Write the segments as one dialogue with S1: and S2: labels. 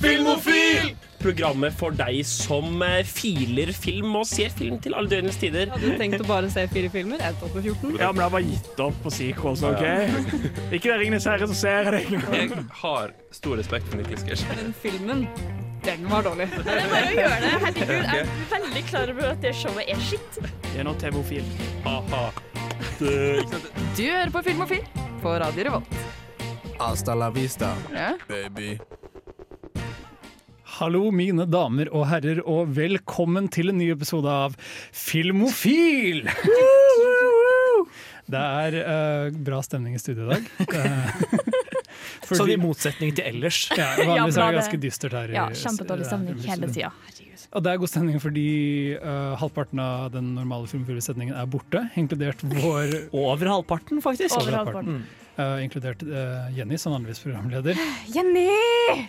S1: Filmofil! Programmet for deg som eh, filer film og ser film til alle døgnets tider.
S2: Hadde du tenkt å bare se fire filmer? Jeg tok på 14.
S3: Ja, men jeg har bare gitt opp på sequels, OK? Ikke det Ringenes herre som ser deg.
S4: Jeg har stor respekt for Niklas Gersh.
S2: Den filmen, den var dårlig.
S5: Det er bare å gjøre det. Herregud, jeg er veldig klar over at det showet er skitt.
S3: Det er nå TV-ofil.
S1: Ha-ha.
S2: Du hører på Filmofil på Radio Revolt.
S6: Hasta la vista,
S2: Ja.
S6: baby.
S3: Hallo, mine damer og herrer, og velkommen til en ny episode av Filmofil! Det er eh, bra stemning i studio i dag. Fordi,
S7: Sånn
S3: fordi,
S7: i motsetning til ellers.
S3: ja, vanligvis er det ganske dystert her. i-
S5: Ja, kjempedårlig stemning
S3: eh,
S5: hele
S3: studio.
S5: tida.
S3: Og det er god stemning fordi eh, halvparten av den normale filmfilmsetningen er borte, inkludert vår
S7: Over halvparten, faktisk.
S5: Over
S3: halvparten. Eh, inkludert uh, Jenny, som vanligvis programleder.
S5: Jenny!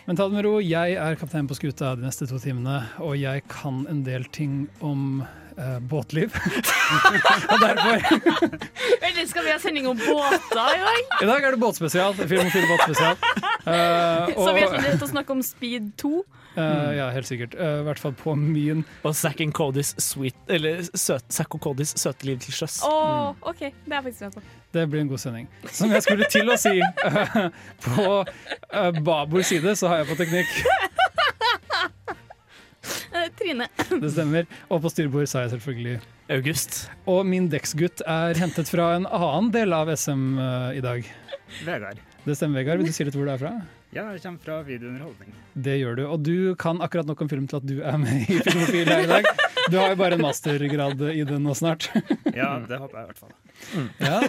S3: Men ta det med ro, jeg er kaptein på skuta de neste to timene, og jeg kan en del ting om eh, båtliv. og derfor
S5: Eller skal vi ha sending om båter i dag?
S3: I dag er det båtspesial. Film og film båtspesial. Eh,
S5: Så vi er
S3: og,
S5: sånn rett å snakke om Speed 2.
S3: eh, ja, helt sikkert. I hvert fall på min
S7: Og Zack and Codys sweet Eller søt, Zack og Codys søte liv til sjøs.
S5: Å, OK. Det er faktisk med på.
S3: Det blir en god sending. Som jeg skulle til å si På uh, Babors side så har jeg på teknikk.
S5: Eh, Trine.
S3: Det stemmer. Og på styrbord sa jeg selvfølgelig
S7: August.
S3: Og min dekksgutt er hentet fra en annen del av SM eh, i dag.
S8: Vegard.
S3: Det stemmer, Vegard. Vil du si litt hvor du er fra?
S8: Ja, jeg kommer fra videounderholdning.
S3: Det gjør du. Og du kan akkurat nok om film til at du er med i Filmofil her i dag. Du har jo bare en mastergrad i det nå snart.
S8: Ja, det håper jeg i hvert fall.
S3: Ja.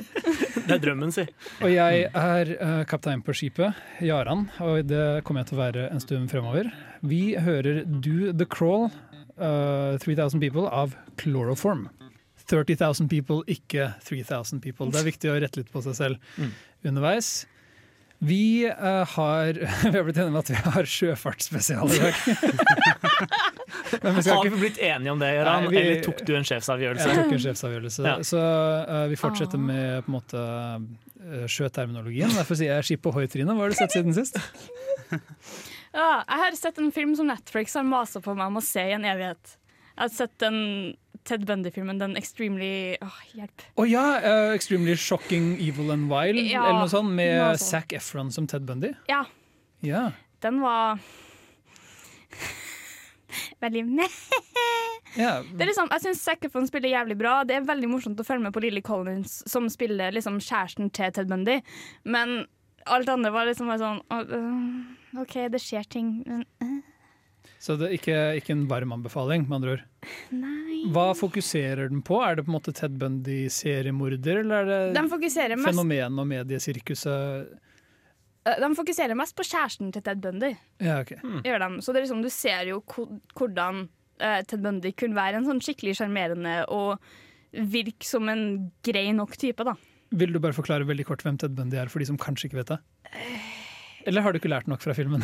S7: Det er drømmen, si.
S3: Og jeg er uh, kaptein på skipet, Jaran, og det kommer jeg til å være en stund fremover. Vi hører Do The Crawl, uh, 3000 People, av Chloroform. 30,000 people, ikke 3000 people. Det er viktig å rette litt på seg selv underveis. Vi uh, har Vi har blitt enige om at vi har sjøfartsspesial i dag. Men vi skal
S7: Har vi blitt enige om det, Gøran,
S3: Nei, vi-
S7: Eller tok du en sjefsavgjørelse?
S3: jeg tok en sjefsavgjørelse.
S7: Ja.
S3: Så uh, vi fortsetter med på en måte uh, sjøterminologien. Derfor sier jeg skip ohoi, Trine. Hva har du sett siden sist?
S5: Ja, jeg har sett en film som Netflix har masa på meg om å se i en evighet. Jeg har sett den Ted Bundy-filmen, den Extremely Åh, hjelp.
S3: Å ja! Uh, Extremely Shocking Evil and Wild,
S5: Ja,
S3: eller noe sånt, med
S5: noe.
S3: Zac Efron som Ted Bundy.
S5: Ja,
S3: Ja.
S5: den var Veldig
S3: yeah.
S5: Det liksom, Jeg syns Zac Efron spiller jævlig bra. Det er veldig morsomt å følge med på Lily Collins, som spiller liksom kjæresten til Ted Bundy. Men alt andre var liksom bare sånn øh, OK, det skjer ting, men øh,
S3: Så det er ikke, ikke en varm anbefaling, med andre ord.
S5: nei
S3: Hva fokuserer den på? Er det på en måte Ted Bundy-seriemorder, eller er det
S5: fokuserer, mest,
S3: fenomen- og mediesirkuset?
S5: øh, de fokuserer mest på kjæresten til Ted Bundy.
S3: Ja, ok.
S5: Gjør de. Så det er liksom, du ser jo hvordan Ted Bundy kunne være en sånn skikkelig sjarmerende og virke som en grei nok type, da.
S3: Vil du bare forklare veldig kort hvem Ted Bundy er, for de som kanskje ikke vet det? Eller har du ikke lært nok fra filmen?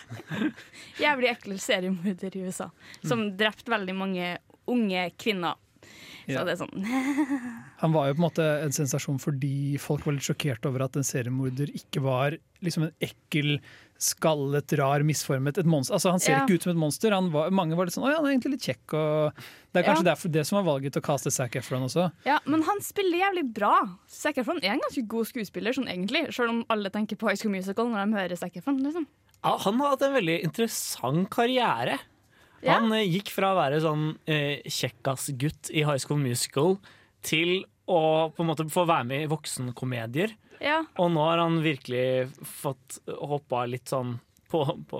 S5: Jævlig ekkel seriemorder i USA. Som drepte veldig mange unge kvinner. Så
S3: Ja.
S5: det er sånn
S3: Han var jo på en måte en sensasjon fordi folk var litt sjokkert over at en seriemorder ikke var liksom en ekkel, skallet, rar, misformet et monster. Altså Han ser
S5: Ja.
S3: ikke ut som et monster. Han var, mange var litt sånn 'Å ja, han er egentlig litt kjekk'. Og det er kanskje
S5: Ja.
S3: derfor det som var valget til å kaste Zac Efron også.
S5: Ja, men han spiller jævlig bra. Zac Efron er en ganske god skuespiller, sånn egentlig. Selv om alle tenker på High School Musical når de hører Zac Efron. Liksom.
S7: Ja, han har hatt en veldig interessant karriere.
S5: Ja.
S7: Han eh, gikk fra å være sånn eh, kjekkas-gutt i High School Musical til å på en måte få være med i voksenkomedier.
S5: Ja.
S7: Og nå har han virkelig fått hoppa litt sånn på, på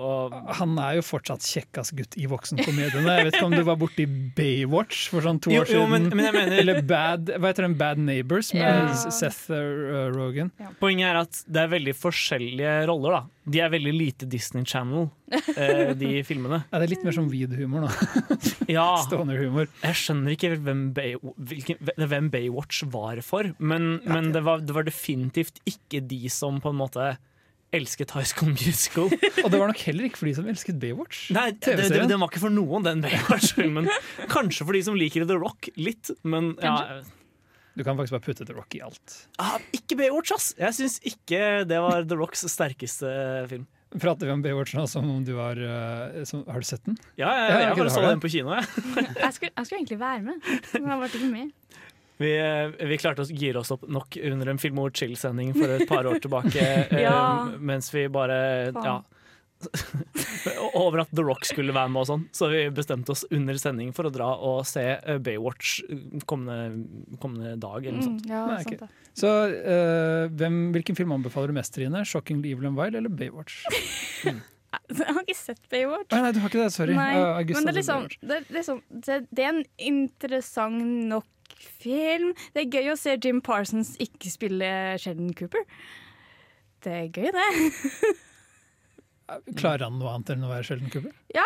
S3: Han er jo fortsatt kjekkas gutt i voksenkomediene. Jeg vet ikke om du var borti Baywatch for sånn to
S7: Jo,
S3: år
S7: jo,
S3: siden?
S7: men, men jeg mener
S3: Eller Bad, hva heter den, Bad Neighbors med
S5: Ja.
S3: Seth uh, Rogan.
S7: Poenget er at det er veldig forskjellige roller. da De er veldig lite Disney Channel, eh, de filmene.
S3: Ja, det er litt mer som weed-humor nå.
S7: Ja,
S3: Stoner-humor.
S7: Jeg skjønner ikke hvem, Bay, hvilken, hvem Baywatch var for, men, men det, var, det var definitivt ikke de som på en måte elsket High School Musical.
S3: Og det var nok heller ikke for de som elsket Baywatch.
S7: Nei, det, det,
S3: TV-serien.
S7: var ikke for noen, den Baywatch-filmen. Kanskje for de som liker The Rock litt, men ja,
S3: Du kan faktisk bare putte The Rock i alt.
S7: ah, ikke Baywatch, ass! Jeg syns ikke det var The Rocks sterkeste film.
S3: Prater vi om Baywatch nå som om du har eh, som, Har du sett den?
S7: Ja, jeg,
S3: Ja,
S7: jeg,
S3: jeg
S7: bare så den på kino. Jeg.
S5: Jeg skulle, jeg skulle egentlig være med, men jeg ble ikke med.
S7: Vi, eh, vi klarte å gire oss opp nok under en Film Chill-sending for et par år tilbake. ja.
S5: Ja.
S7: Mens vi bare ja, Over at The Rock skulle være med og sånn. Så vi bestemte oss under sending for å dra og se eh, Baywatch kommende, kommende dag. Eller noe
S5: Mm,
S7: sånt.
S5: ja,
S3: Nei,
S5: sant det.
S3: Så uh, hvem, Hvilken film anbefaler du mest, Trine? 'Shocking Evil and Wild' eller 'Baywatch'?
S5: Jeg har ikke sett Baywatch.
S3: Å, nei, du har ikke det, sorry.
S5: Nei,
S3: Uh,
S5: men det er, liksom, det, er liksom, det, det er en interessant nok film. Det er gøy å se Jim Parsons ikke spille Sheldon Cooper. Det er gøy, det.
S3: Klarer han noe annet enn å være Sheldon Cooper?
S5: Ja,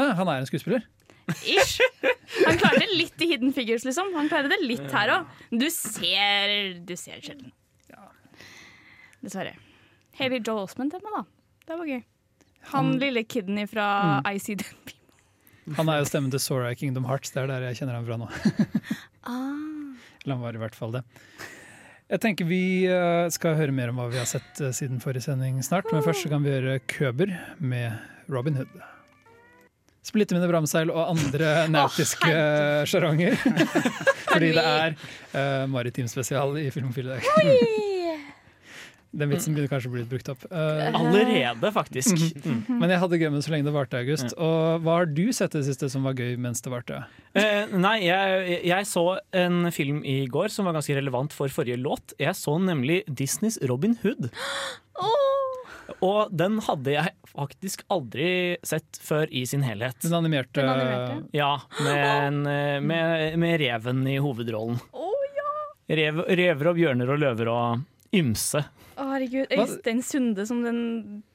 S3: Ah, han er en skuespiller.
S5: ish. Han klarer det litt i Hidden Figures, liksom. Han klarer det litt her òg. Du ser Du ser Sheldon. Dessverre. Haley Joel Osment er da. Det var gøy. Han lille kiden fra I See Them.
S3: Han er jo stemmen til Sora i Kingdom Hearts. Det er der jeg kjenner ham fra nå.
S5: Ah.
S3: Eller han var i hvert fall det. Jeg tenker Vi eh, skal høre mer om hva vi har sett eh, siden forrige sending snart. Men først kan vi høre Køber med Robin Hood. Splitte mine bramseil og andre nautiske sjaranger. Oh, Fordi det er uh, maritim spesial i Filmfil i dag. Den vitsen begynner kanskje å bli litt brukt opp. Uh,
S7: Allerede, faktisk. Mm.
S3: men jeg hadde gøy med det så lenge det varte, August. Og hva har du sett det siste som var gøy mens det varte?
S7: Uh, nei, jeg, jeg så en film i går som var ganske relevant for forrige låt. Jeg så nemlig Disneys Robin Hood. Og den hadde jeg faktisk aldri sett før i sin helhet.
S3: Den animerte,
S5: Den animerte?
S7: Ja, med, en, eh, med, med reven i hovedrollen.
S5: Oh, ja!
S7: Rev, rever og bjørner og løver og ymse.
S5: Å, herregud. Øystein Sunde som den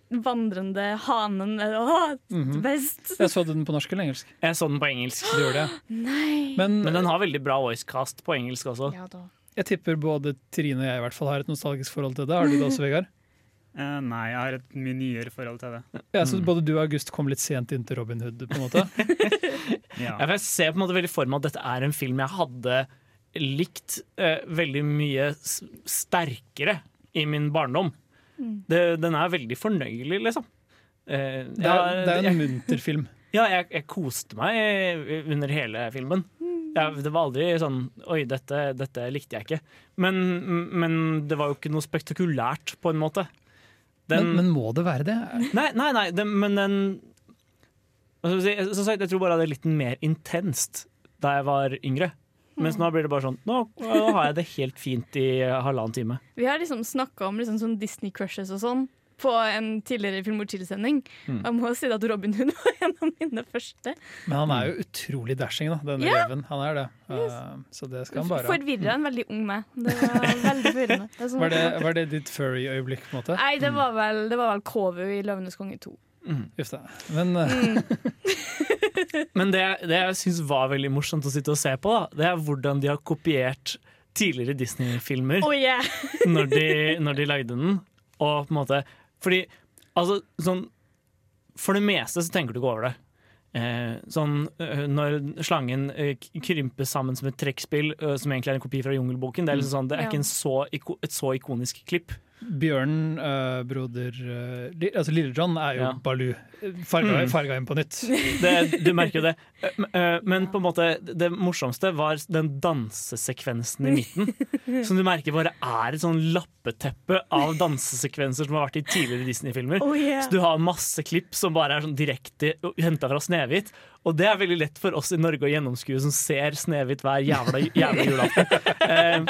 S5: vandrende hanen. Åh,
S3: -hmm.
S5: best!
S3: Jeg så den på norsk eller engelsk?
S7: Jeg så den på engelsk.
S3: Du gjorde det.
S5: Nei.
S3: Men,
S7: Men den har veldig bra voicecast på engelsk også.
S5: Ja da.
S3: jeg tipper både Trine og jeg i hvert fall har et nostalgisk forhold til det. Har du det også, Vegard?
S8: Uh, nei, jeg har et mye nyere forhold til det.
S3: Ja, så Både du og August kom litt sent inn til Robin Hood, på en måte.
S8: Ja.
S7: Jeg ser på en måte veldig for meg at dette er en film jeg hadde likt eh, veldig mye sterkere i min barndom. Det, den er veldig fornøyelig, liksom. Eh,
S3: Det er, det er en
S7: jeg,
S3: munter film.
S7: ja, jeg, jeg koste meg under hele filmen. Jeg, det var aldri sånn Oi, dette, dette likte jeg ikke. Men, men det var jo ikke noe spektakulært, på en måte. Den,
S3: Men, men må det være det?
S7: Nei, nei, nei det, men den sagt, jeg tror bare det er litt mer intenst da jeg var yngre. Mens nå blir det bare sånn Nå, nå har jeg det helt fint i halvannen time.
S5: Vi har liksom snakka om liksom sånn Disney-crushes og sånn på en tidligere Film og Chill-sending.
S7: Mm.
S5: Jeg må si at Robin Hood var en av mine første.
S3: Men han er jo utrolig dashing, da, denne
S5: yeah.
S3: reven. Han er det. Uh, så det skal han bare ha.
S5: Forvirra en veldig ung meg. Det var veldig forvirrende. Det sånn-
S3: Var det, var det ditt furry-øyeblikk, på en måte?
S5: Nei, det var vel, det var vel KVU i 'Løvenes konge 2'.
S3: Uff da. Men uh,
S5: Mm.
S7: Men det, det jeg syns var veldig morsomt å sitte og se på, da, det er hvordan de har kopiert tidligere Disney-filmer
S5: Oh, yeah.
S7: når, de, når de lagde den. Og på en måte Fordi altså, sånn For det meste så tenker du ikke over det. Eh, sånn eh, Når slangen eh, krymper sammen som et trekkspill, eh, som egentlig er en kopi fra Jungelboken, det er, liksom sånn, det er ikke en så, et så ikonisk klipp.
S3: Bjørnen, uh, broder uh, li, Altså Lille John er jo
S7: Ja.
S3: Baloo. Farga,
S7: Mm.
S3: farga inn på nytt.
S7: Det, du merker jo det. Eh, Men på en måte det morsomste var den dansesekvensen i midten. Som du merker bare er et sånn lappeteppe av dansesekvenser som har vært i tidligere Disney-filmer.
S5: Oh, yeah.
S7: Så du har masse klipp som bare er sånn direkte henta fra Snehvit. Og det er veldig lett for oss i Norge å gjennomskue som ser Snehvit hver jævla, jævla julaften. Eh,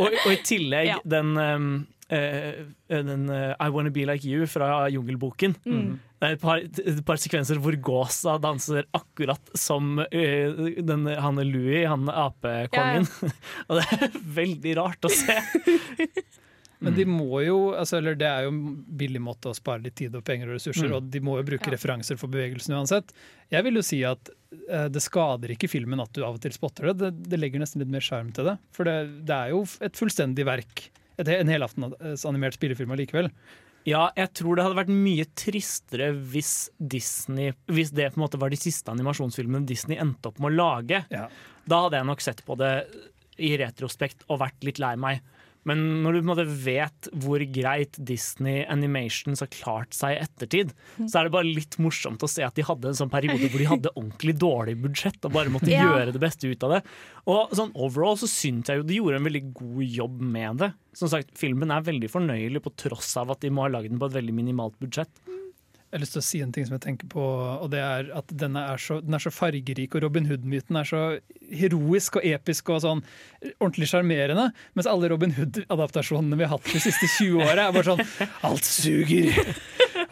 S7: og, og i tillegg
S5: Ja.
S7: den, eh, eh, den uh, I Wanna Be Like You fra Jungelboken.
S5: Mm.
S7: Det er et par, et par sekvenser hvor gåsa danser akkurat som uh, den, han Louis, han Ja, apekongen. og det er veldig rart å se.
S3: Men de må jo, altså, eller det er jo en billig måte å spare litt tid og penger og ressurser,
S7: Mm.
S3: og de må jo bruke
S5: Ja.
S3: referanser for bevegelsen uansett. Jeg vil jo si at eh, det skader ikke filmen at du av og til spotter det. Det, det legger nesten litt mer sjarm til det. For det, det er jo et fullstendig verk. Et, en helaftens animert spillefilm allikevel.
S7: Ja, jeg tror det hadde vært mye tristere hvis Disney Hvis det på en måte var de siste animasjonsfilmene Disney endte opp med å lage.
S3: Ja.
S7: Da hadde jeg nok sett på det i retrospekt og vært litt lei meg. Men når du vet hvor greit Disney Animations har klart seg i ettertid, så er det bare litt morsomt å se at de hadde en sånn periode hvor de hadde ordentlig dårlig budsjett og bare måtte
S5: Ja.
S7: gjøre det beste ut av det. Og sånn overall så syns jeg jo de gjorde en veldig god jobb med det. Som sagt, Filmen er veldig fornøyelig på tross av at de må ha lagd den på et veldig minimalt budsjett.
S3: Jeg har lyst til å si en ting som jeg tenker på, og det er at denne er så, den er så fargerik, og Robin Hood-myten er så heroisk og episk og sånn ordentlig sjarmerende. Mens alle Robin Hood-adaptasjonene vi har hatt de siste 20 åra, er bare sånn Alt suger!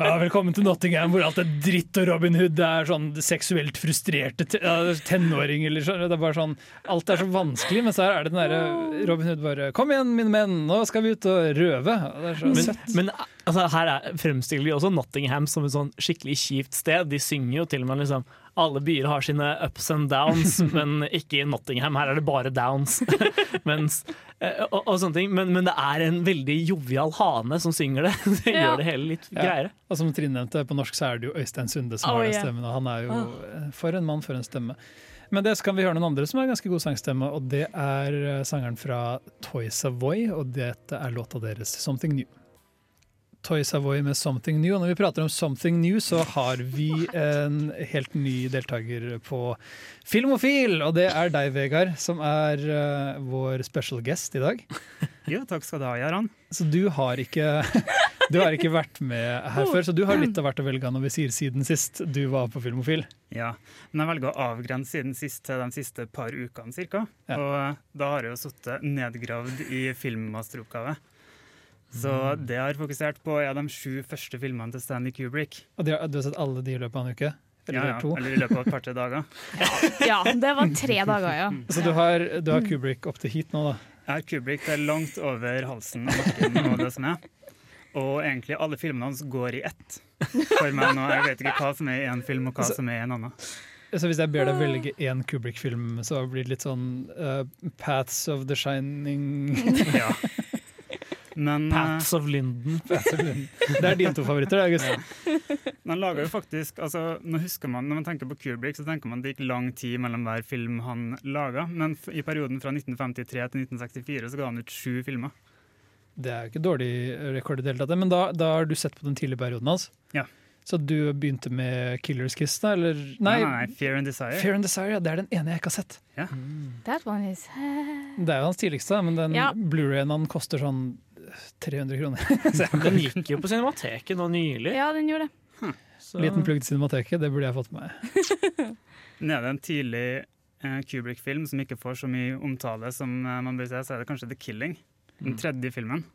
S3: Ja, velkommen til Nottingham, hvor alt er dritt, og Robin Hood er sånn seksuelt frustrerte tenåring. Eller så, det er bare sånn, alt er så vanskelig, men så her er det den derre Robin Hood bare Kom igjen, mine menn, nå skal vi ut og røve! Det er så
S7: Men,
S3: søtt.
S7: men altså, her er, fremstiller de også Nottingham som et sånn skikkelig kjipt sted. De synger jo til og med liksom alle byer har sine ups and downs, men ikke i Nottingham. Her er det bare downs. Mens, eh, og, og sånne ting. Men, men det er en veldig jovial hane som synger det. Det
S5: Ja.
S7: gjør det hele litt
S3: Ja.
S7: greiere.
S3: Og som Trine nevnte, på norsk så er det jo Øystein Sunde som
S5: Oh,
S3: har den stemmen, og han er jo for en mann, for en stemme. Men det så kan vi høre noen andre som har ganske god sangstemme, og det er eh, sangeren fra Toy Savoy, og dette er låta deres 'Something New'. Toy Savoy med 'Something New'. Og når vi prater om 'Something New', så har vi en helt ny deltaker på Filmofil, og det er deg, Vegard, som er uh, vår special guest i dag.
S8: Jo, takk skal du ha, Jaran.
S3: Så du har ikke Du har ikke vært med her før, så du har litt av hvert å velge av når vi sier siden sist du var på Filmofil.
S8: Ja, men jeg velger å avgrense siden sist til de siste par ukene cirka.
S3: Ja.
S8: Og da har jeg jo sittet nedgravd i filmmasteroppgave. Så det jeg har fokusert på, er de sju første filmene til Stanley Kubrick.
S3: Og de har, du har sett alle de i løpet av en uke? Eller
S8: Ja, ja, eller i løpet av et par-tre dager.
S5: Ja, det var tre dager, ja.
S3: Så du har, du har Kubrick opp til hit nå, da?
S8: Jeg har Kubrick det er langt over halsen og nakken og det som er. Og egentlig alle filmene hans går i ett for meg nå. Jeg vet ikke hva som er i en film, og hva
S3: Altså-
S8: som er i en annen.
S3: Så hvis jeg ber deg velge én Kubrick-film, så blir det litt sånn uh, Paths of the Shining
S8: Ja. Men eh,
S7: Pats of Linden.
S3: Det er dine to favoritter, August.
S8: Man lager jo faktisk, altså, nå husker man, Når man tenker på Kubrick, så tenker man det gikk lang tid mellom hver film han laga. Men f- i perioden fra 1953 til 1964 så ga han ut sju filmer.
S3: Det er jo ikke dårlig rekord i det hele tatt, men da, da har du sett på den tidlige perioden hans?
S8: Ja.
S3: Så du begynte med Killers Kiss, da? Eller
S8: Nei, nei, nei, Fear and Desire.
S3: Fear and Desire, ja, det er den ene jeg ikke har sett.
S5: That one is
S3: Det er jo hans tidligste, men den
S5: Ja.
S3: Blu-rayen han koster sånn 300 kroner.
S7: Den gikk jo på Cinemateket nå nylig.
S5: Ja, den gjorde det.
S7: Hm.
S3: Liten plugg til Cinemateket, det burde jeg fått med meg.
S8: Nede en tidlig eh, Kubrick-film som ikke får så mye omtale som eh, man bør se, så er det kanskje The Killing. Den tredje filmen.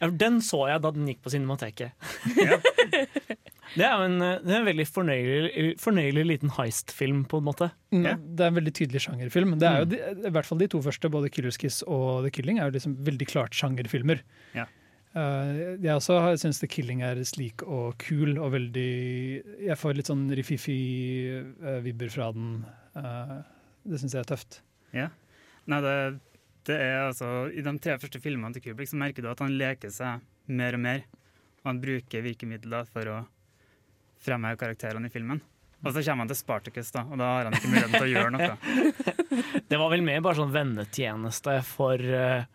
S7: Ja, Den så jeg da den gikk på Cinemateket.
S8: Ja.
S7: Det er en, eh, det er en veldig fornøyelig, fornøyelig liten heist-film, på en måte.
S3: Mm,
S8: Ja.
S3: Det er en veldig tydelig sjangerfilm. Det er jo de, I hvert fall de to første, både Killers Kiss og The Killing, er jo liksom veldig klart sjangerfilmer.
S8: Ja.
S3: Uh, jeg også syns The Killing er slik og kul og veldig Jeg får litt sånn rififi-vibber fra den. Uh, det syns jeg er tøft.
S8: Nei, det, det er altså I de tre første filmene til Kubrick så merker du at han leker seg mer og mer. Og han bruker virkemidler for å fremheve karakterene i filmen. Og så kommer han til Spartacus, da, og da har han ikke muligheten til å gjøre noe.
S7: Det var vel mer bare sånn vennetjeneste for eh,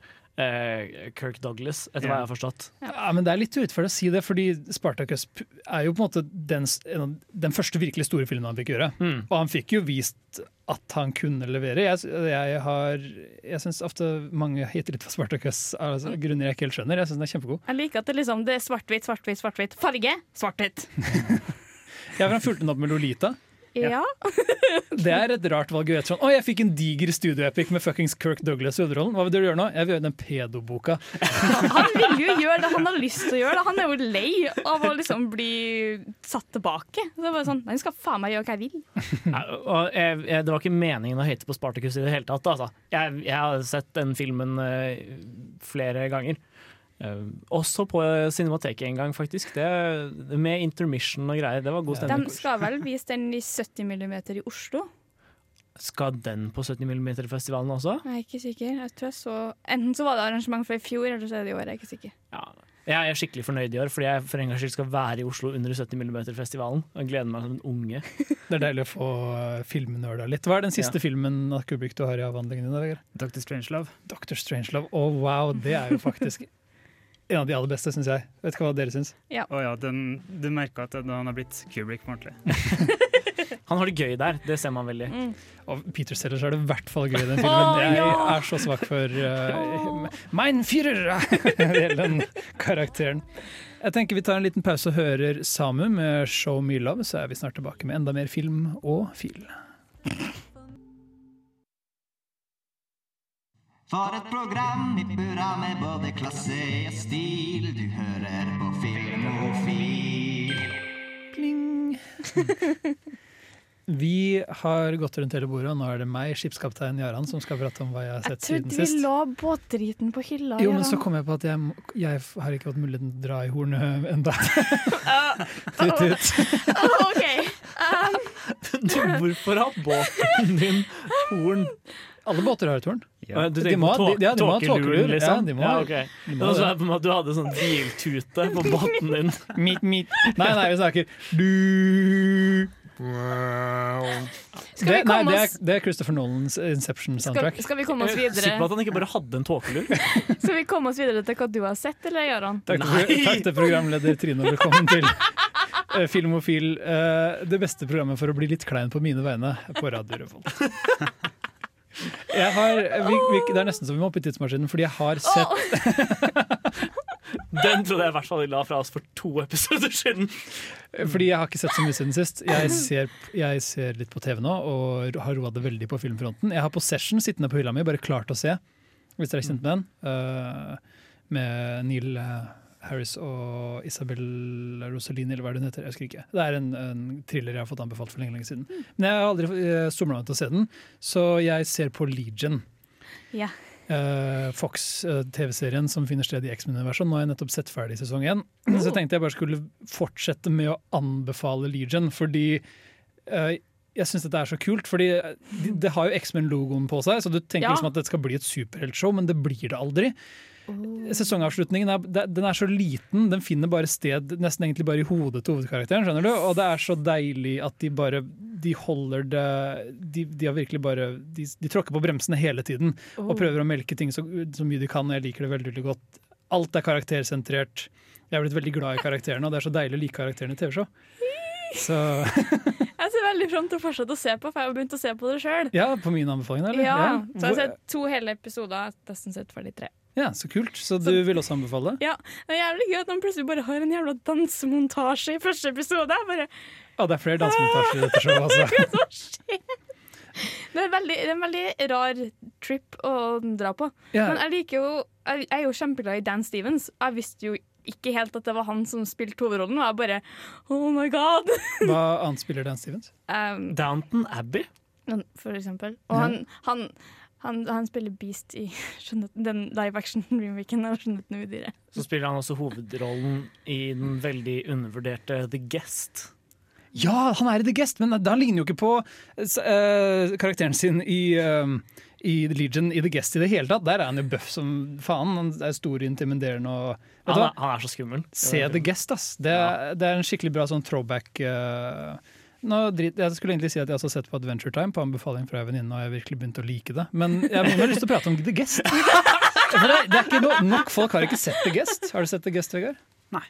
S7: Kirk Douglas, etter hva jeg har forstått.
S3: Ja, men Det er litt urettferdig å si det, fordi Spartacus er jo på en måte den, en av- den første virkelig store filmen han fikk gjøre.
S7: Mm.
S3: Og han fikk jo vist at han kunne levere. Jeg, jeg, har, jeg syns ofte mange heter litt på Spartacus av altså, grunner jeg ikke helt skjønner. Jeg syns den er kjempegod.
S5: Jeg liker at det, liksom, det er svart-hvitt, svart-hvitt, svart-hvitt. Farge svart-hvitt.
S3: Jeg har fulgt den opp med Lolita.
S5: Ja.
S3: Det er et rart valg å gjøre sånn. Å, jeg fikk en diger studioepic med fuckings Kirk Douglas i hovedrollen. Hva vil dere gjøre nå? Jeg vil gjøre den pedoboka.
S5: Han vil jo gjøre det han har lyst til å gjøre. Det. Han er jo lei av å liksom bli satt tilbake. Så det er bare sånn, Han skal faen meg gjøre hva jeg vil.
S7: Ja, og jeg, jeg, det var ikke meningen å hate på Spartacus i det hele tatt. Altså. Jeg, jeg har sett den filmen eh, flere ganger. Eh, også på Cinemateket en gang, faktisk. Det, med intermission og greier. Det var god stemning.
S5: De skal vel vise den i 70 mm i Oslo?
S7: Skal den på 70 mm-festivalen også?
S5: Jeg er ikke sikker. Jeg tror jeg så Enten så var det arrangement fra i fjor, eller så er det i år. Jeg er ikke sikker.
S7: Ja. Jeg er skikkelig fornøyd i år, fordi jeg for en gangs skyld skal være i Oslo under 70 mm-festivalen. Og gleder meg som en unge.
S3: Det er deilig å få uh, filmnerda litt. Hva er den siste
S7: Ja.
S3: filmen av Kubrick du har i avhandlingen din?
S8: Dr. Strangelove.
S3: Dr. Strangelove. Å wow, det er jo faktisk en av de aller beste, syns jeg. Vet ikke hva dere syns.
S8: Ja, den, du merker at han har blitt Kubrick på ordentlig.
S7: Han har det gøy der, det ser man veldig.
S5: Mm.
S3: Og Peter Sellers er det i hvert fall gøy i den
S5: filmen.
S3: filmen. Jeg
S5: ja!
S3: er så svak for uh, Mein Führer! Hele den karakteren. Jeg tenker Vi tar en liten pause og hører Samu med 'Show Me Love', så er vi snart tilbake med enda mer film og fil.
S9: For et program i burra med både klasse og stil. Du hører på Filmofil.
S3: Pling! Vi har gått rundt hele bordet, og nå er det meg, skipskaptein Jaran, som skal prate om hva jeg har
S5: Jeg
S3: sett siden
S5: trodde vi la båtdriten på hylla.
S3: Jo, men så kom jeg på at jeg, jeg har ikke fått muligheten til å dra i hornet enda.
S5: Ah,
S3: Tut, tut.
S5: ah, OK. Um,
S7: Du, hvorfor har båten din horn?
S3: Alle båter har et tårn.
S7: Ja. Du
S3: De
S7: tenker på
S3: ja, tåkelur.
S7: liksom?
S3: Ja, de må
S7: ja, okay.
S3: de må
S7: sånn på en måte du hadde sånn biltute på båten din.
S3: mit, mit. Nei, nei, vi snakker du det, Nei, det er, det er Christopher Nolans Inception-soundtrack.
S5: skal vi komme oss
S7: er sikker på at han ikke bare hadde en tåkelur.
S5: Skal vi komme oss videre til hva du har sett, eller Gøran?
S3: Takk, takk til programleder Trine, velkommen til eh, Filmofil. eh, det beste programmet for å bli litt klein på mine vegne på Radio Revolt. Jeg har, vi, vi, det er nesten så vi må opp i tidsmaskinen, fordi jeg har sett
S7: Den trodde jeg i hvert fall la fra oss for to episoder siden.
S3: Fordi jeg har ikke sett så mye siden sist. Jeg ser, jeg ser litt på TV nå og har roa det veldig på filmfronten. Jeg har Possession sittende på hylla mi, bare klart å se, hvis dere er kjent med den. Uh, med Neil eh, Harris og Isabel Rosalini, eller hva hun heter. Jeg husker ikke. Det er en, en thriller jeg har fått anbefalt for lenge, lenge siden. Men jeg har aldri uh, somla meg til å se den, så jeg ser på Legion.
S5: Ja.
S3: Uh, Fox-TV-serien som finner sted i X-Men-universet. Nå har jeg nettopp sett ferdig sesong én. Så jeg tenkte jeg bare skulle fortsette med å anbefale Legion, fordi uh, jeg syns dette er så kult. Fordi det, det har jo X-Men-logoen på seg, så du tenker
S5: Ja.
S3: liksom at det skal bli et superheltshow, men det blir det aldri. Sesongavslutningen er, den er så liten, den finner bare sted nesten egentlig bare i hodet til hovedkarakteren. skjønner du? Og det er så deilig at de bare de holder det De, de har virkelig bare de, de tråkker på bremsene hele tiden og prøver å melke ting så, så mye de kan. og Jeg liker det veldig, veldig godt. Alt er karaktersentrert. Jeg er blitt veldig glad i karakterene, og det er så deilig å like karakterene i TV-show. Så
S5: Jeg ser veldig fram til å fortsette å se på, for jeg har begynt å se på det sjøl.
S3: ja, på min anbefaling, eller?
S5: Ja, så jeg har sett to hele episoder. Nesten sett ferdig tre.
S3: Ja, så kult. Så du vil også anbefale?
S5: Ja, Det er jævlig gøy at han plutselig bare har en jævla dansemontasje i første episode. Bare,
S3: ja, det er flere dansemontasjer i dette showet, altså.
S5: hva skjer? Det er, veldig, det er en veldig rar trip å dra på.
S3: Ja,
S5: Men jeg liker jo Jeg jeg er jo kjempeglad i Dan Stevens. Jeg visste jo ikke helt at det var han som spilte hovedrollen, og jeg bare Oh my god!
S3: hva annet spiller Dan Stevens?
S5: Um,
S7: Downton Abbey.
S5: for eksempel. Og han, han, han, han spiller Beast i Skjønnheten, den live action-remaken av Skjønnheten og udyret.
S7: Så spiller han også hovedrollen i den veldig undervurderte The Guest.
S3: Ja, han er i The Guest, men han ligner jo ikke på uh, karakteren sin i, uh, i Legion i The Guest i det hele tatt. Der er han jo bøff som faen. Han er stor, intimiderende og vet
S7: Han
S3: hva?
S7: er, han er så skummel.
S3: Se The Guest, ass. Det, er- det er en skikkelig bra sånn throwback. eh, nå drit, jeg skulle egentlig si at jeg også har sett på Adventure Time på anbefaling fra ei venninne, og jeg virkelig begynt å like det. Men jeg har lyst til å prate om The Guest. Det, det er ikke no, Nok folk har ikke sett The Guest. Har du sett The Guest, Vegard?
S8: Nei.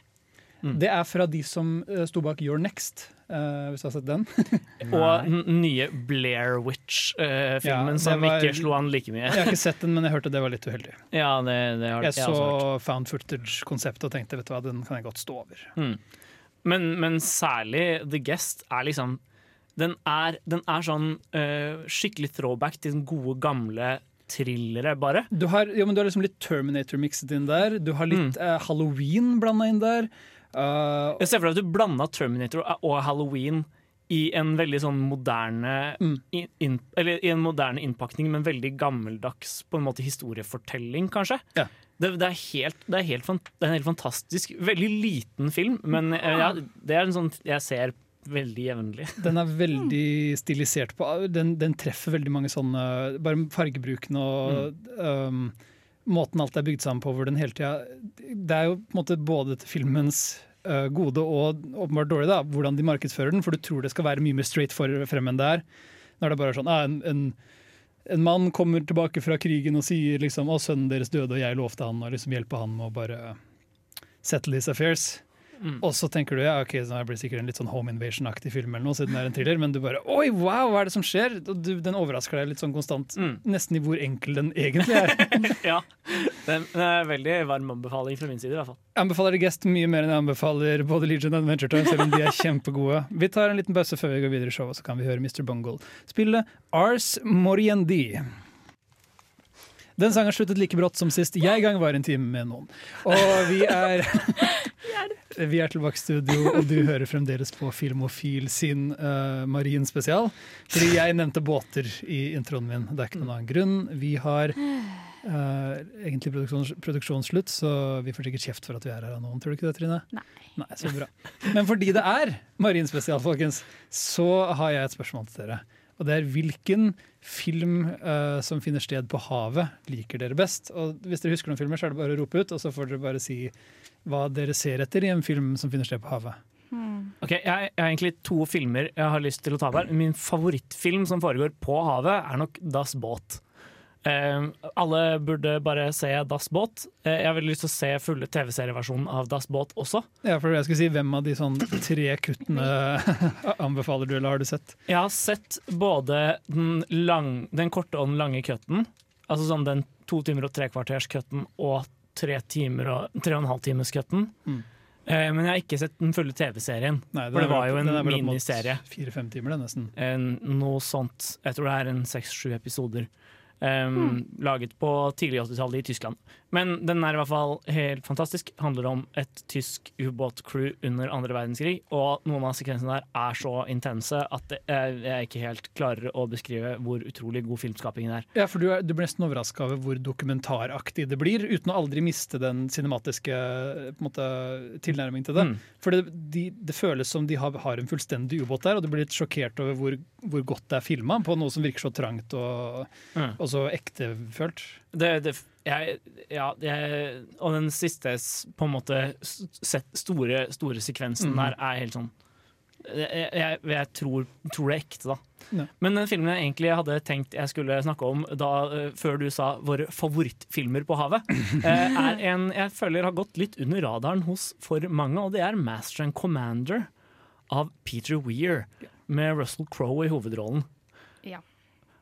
S7: Mm.
S3: Det er fra de som uh, sto bak Your Next, uh, hvis du har sett den.
S7: Og den nye Blair Witch-filmen
S3: Ja,
S7: som
S3: var-
S7: ikke slo an like mye.
S3: Jeg har ikke sett den, men jeg hørte det var litt uheldig.
S7: Ja, det, det har
S3: Jeg
S7: jeg også hørt.
S3: så found footage-konseptet og tenkte vet du hva, den kan jeg godt stå over.
S7: Men, men særlig The Guest er liksom Den er, den er sånn uh, skikkelig throwback til den gode, gamle thrillere, bare.
S3: Du har, ja, men du har liksom litt Terminator mikset inn der. Du har litt
S7: Mm.
S3: uh, Halloween blanda inn der. Uh,
S7: Jeg ser for deg at du blanda Terminator og Halloween i en veldig sånn moderne
S3: Mm.
S7: in, in, Eller i en moderne innpakning, men veldig gammeldags på en måte historiefortelling, kanskje.
S3: Ja.
S7: Det, det, er helt, det, er helt, det er en helt fantastisk Veldig liten film, men eh, ja, det er en sånn jeg ser veldig jevnlig.
S3: Den er veldig stilisert på. Den, den treffer veldig mange sånne Bare fargebruken og um, måten alt er bygd sammen på, hvor den hele tida Det er jo på en måte både til filmens uh, gode og åpenbart dårlig, da, hvordan de markedsfører den, for du tror det skal være mye mer straight for frem enn det er. Når det er bare sånn ah, en, en, en mann kommer tilbake fra krigen og sier liksom å, sønnen deres døde, og jeg lovte han å liksom hjelpe han med å bare settle his affairs.
S7: Mm.
S3: Og så tenker du ja, ok, så det blir sikkert en litt sånn home invasion-aktig film, eller noe, siden det er en thriller, men du bare oi, wow, hva er det som skjer? Og du, den overrasker deg litt sånn konstant,
S7: Mm.
S3: nesten i hvor enkel den egentlig er.
S7: ja. Det er veldig varm anbefaling fra min side. i hvert fall
S3: Jeg anbefaler Guest mye mer enn jeg anbefaler både Legion og Adventure Time, selv om de er kjempegode. Vi tar en liten pause før vi går videre i showet, så kan vi høre Mr. Bungle spille Ars Moriendi. Den sangen sluttet like brått som sist jeg gang var en time med noen. Og vi er Vi er tilbake i studio, og du hører fremdeles på Filmofil sin uh, Marin spesial. Fordi jeg nevnte båter i introen min. Det er ikke noen annen grunn. Vi har uh, egentlig produksjons, produksjonsslutt, så vi får sikkert kjeft for at vi er her av noen. Tror du ikke det, Trine?
S5: Nei.
S3: Nei, så bra. Men fordi det er Marin spesial, folkens, så har jeg et spørsmål til dere. Og det er hvilken film uh, som finner sted på havet, liker dere best? Og hvis dere husker noen filmer, så er det bare å rope ut, og så får dere bare si hva dere ser etter i en film som finner sted på havet.
S7: Ok, jeg, jeg har egentlig to filmer jeg har lyst til å ta opp her. Min favorittfilm som foregår på havet, er nok Das Båt. Eh, alle burde bare se Das Båt. Eh, jeg har veldig lyst til å se fulle TV-serieversjonen av Das Båt også.
S3: Ja, for jeg skulle si Hvem av de sånn tre kuttene anbefaler du, eller har du sett?
S7: Jeg har sett både den, lang, den korte og den lange cutten. Altså sånn den to timer og tre kvarters cutten og tre timer og tre og en halv times cutten.
S3: Mm.
S7: Eh, men jeg har ikke sett den fulle TV-serien. For det var jo en
S3: er
S7: miniserie.
S3: Fire-fem timer, det, nesten.
S7: En, noe sånt. Jeg tror det er en seks-sju episoder. Um,
S3: mm.
S7: Laget på tidlig 80-tallet i Tyskland. Men den er i hvert fall helt fantastisk. Handler om et tysk ubåtcrew under andre verdenskrig. Og noen av sekvensene der er så intense at jeg, ikke helt klarer å beskrive hvor utrolig god filmskapingen er.
S3: Ja, for du, er, du blir nesten overraska over hvor dokumentaraktig det blir, uten å aldri miste den cinematiske måte, tilnærmingen til det.
S7: Mm.
S3: For det, de, det føles som de har, har en fullstendig ubåt der, og du blir litt sjokkert over hvor, hvor godt det er filma på noe som virker så trangt og,
S7: Mm.
S3: og så ektefølt.
S7: Det, det, jeg, ja, jeg, og den siste på en måte store, store sekvensen
S3: mm.
S7: der er helt sånn Jeg, jeg, jeg tror, tror det er ekte, da.
S3: Ja.
S7: Men den filmen jeg egentlig hadde tenkt jeg skulle snakke om da, eh, før du sa våre favorittfilmer på havet, eh, er en jeg føler har gått litt under radaren hos for mange, og det er 'Master and Commander' av Peter Weir, med Russell Crowe i hovedrollen.
S5: Ja.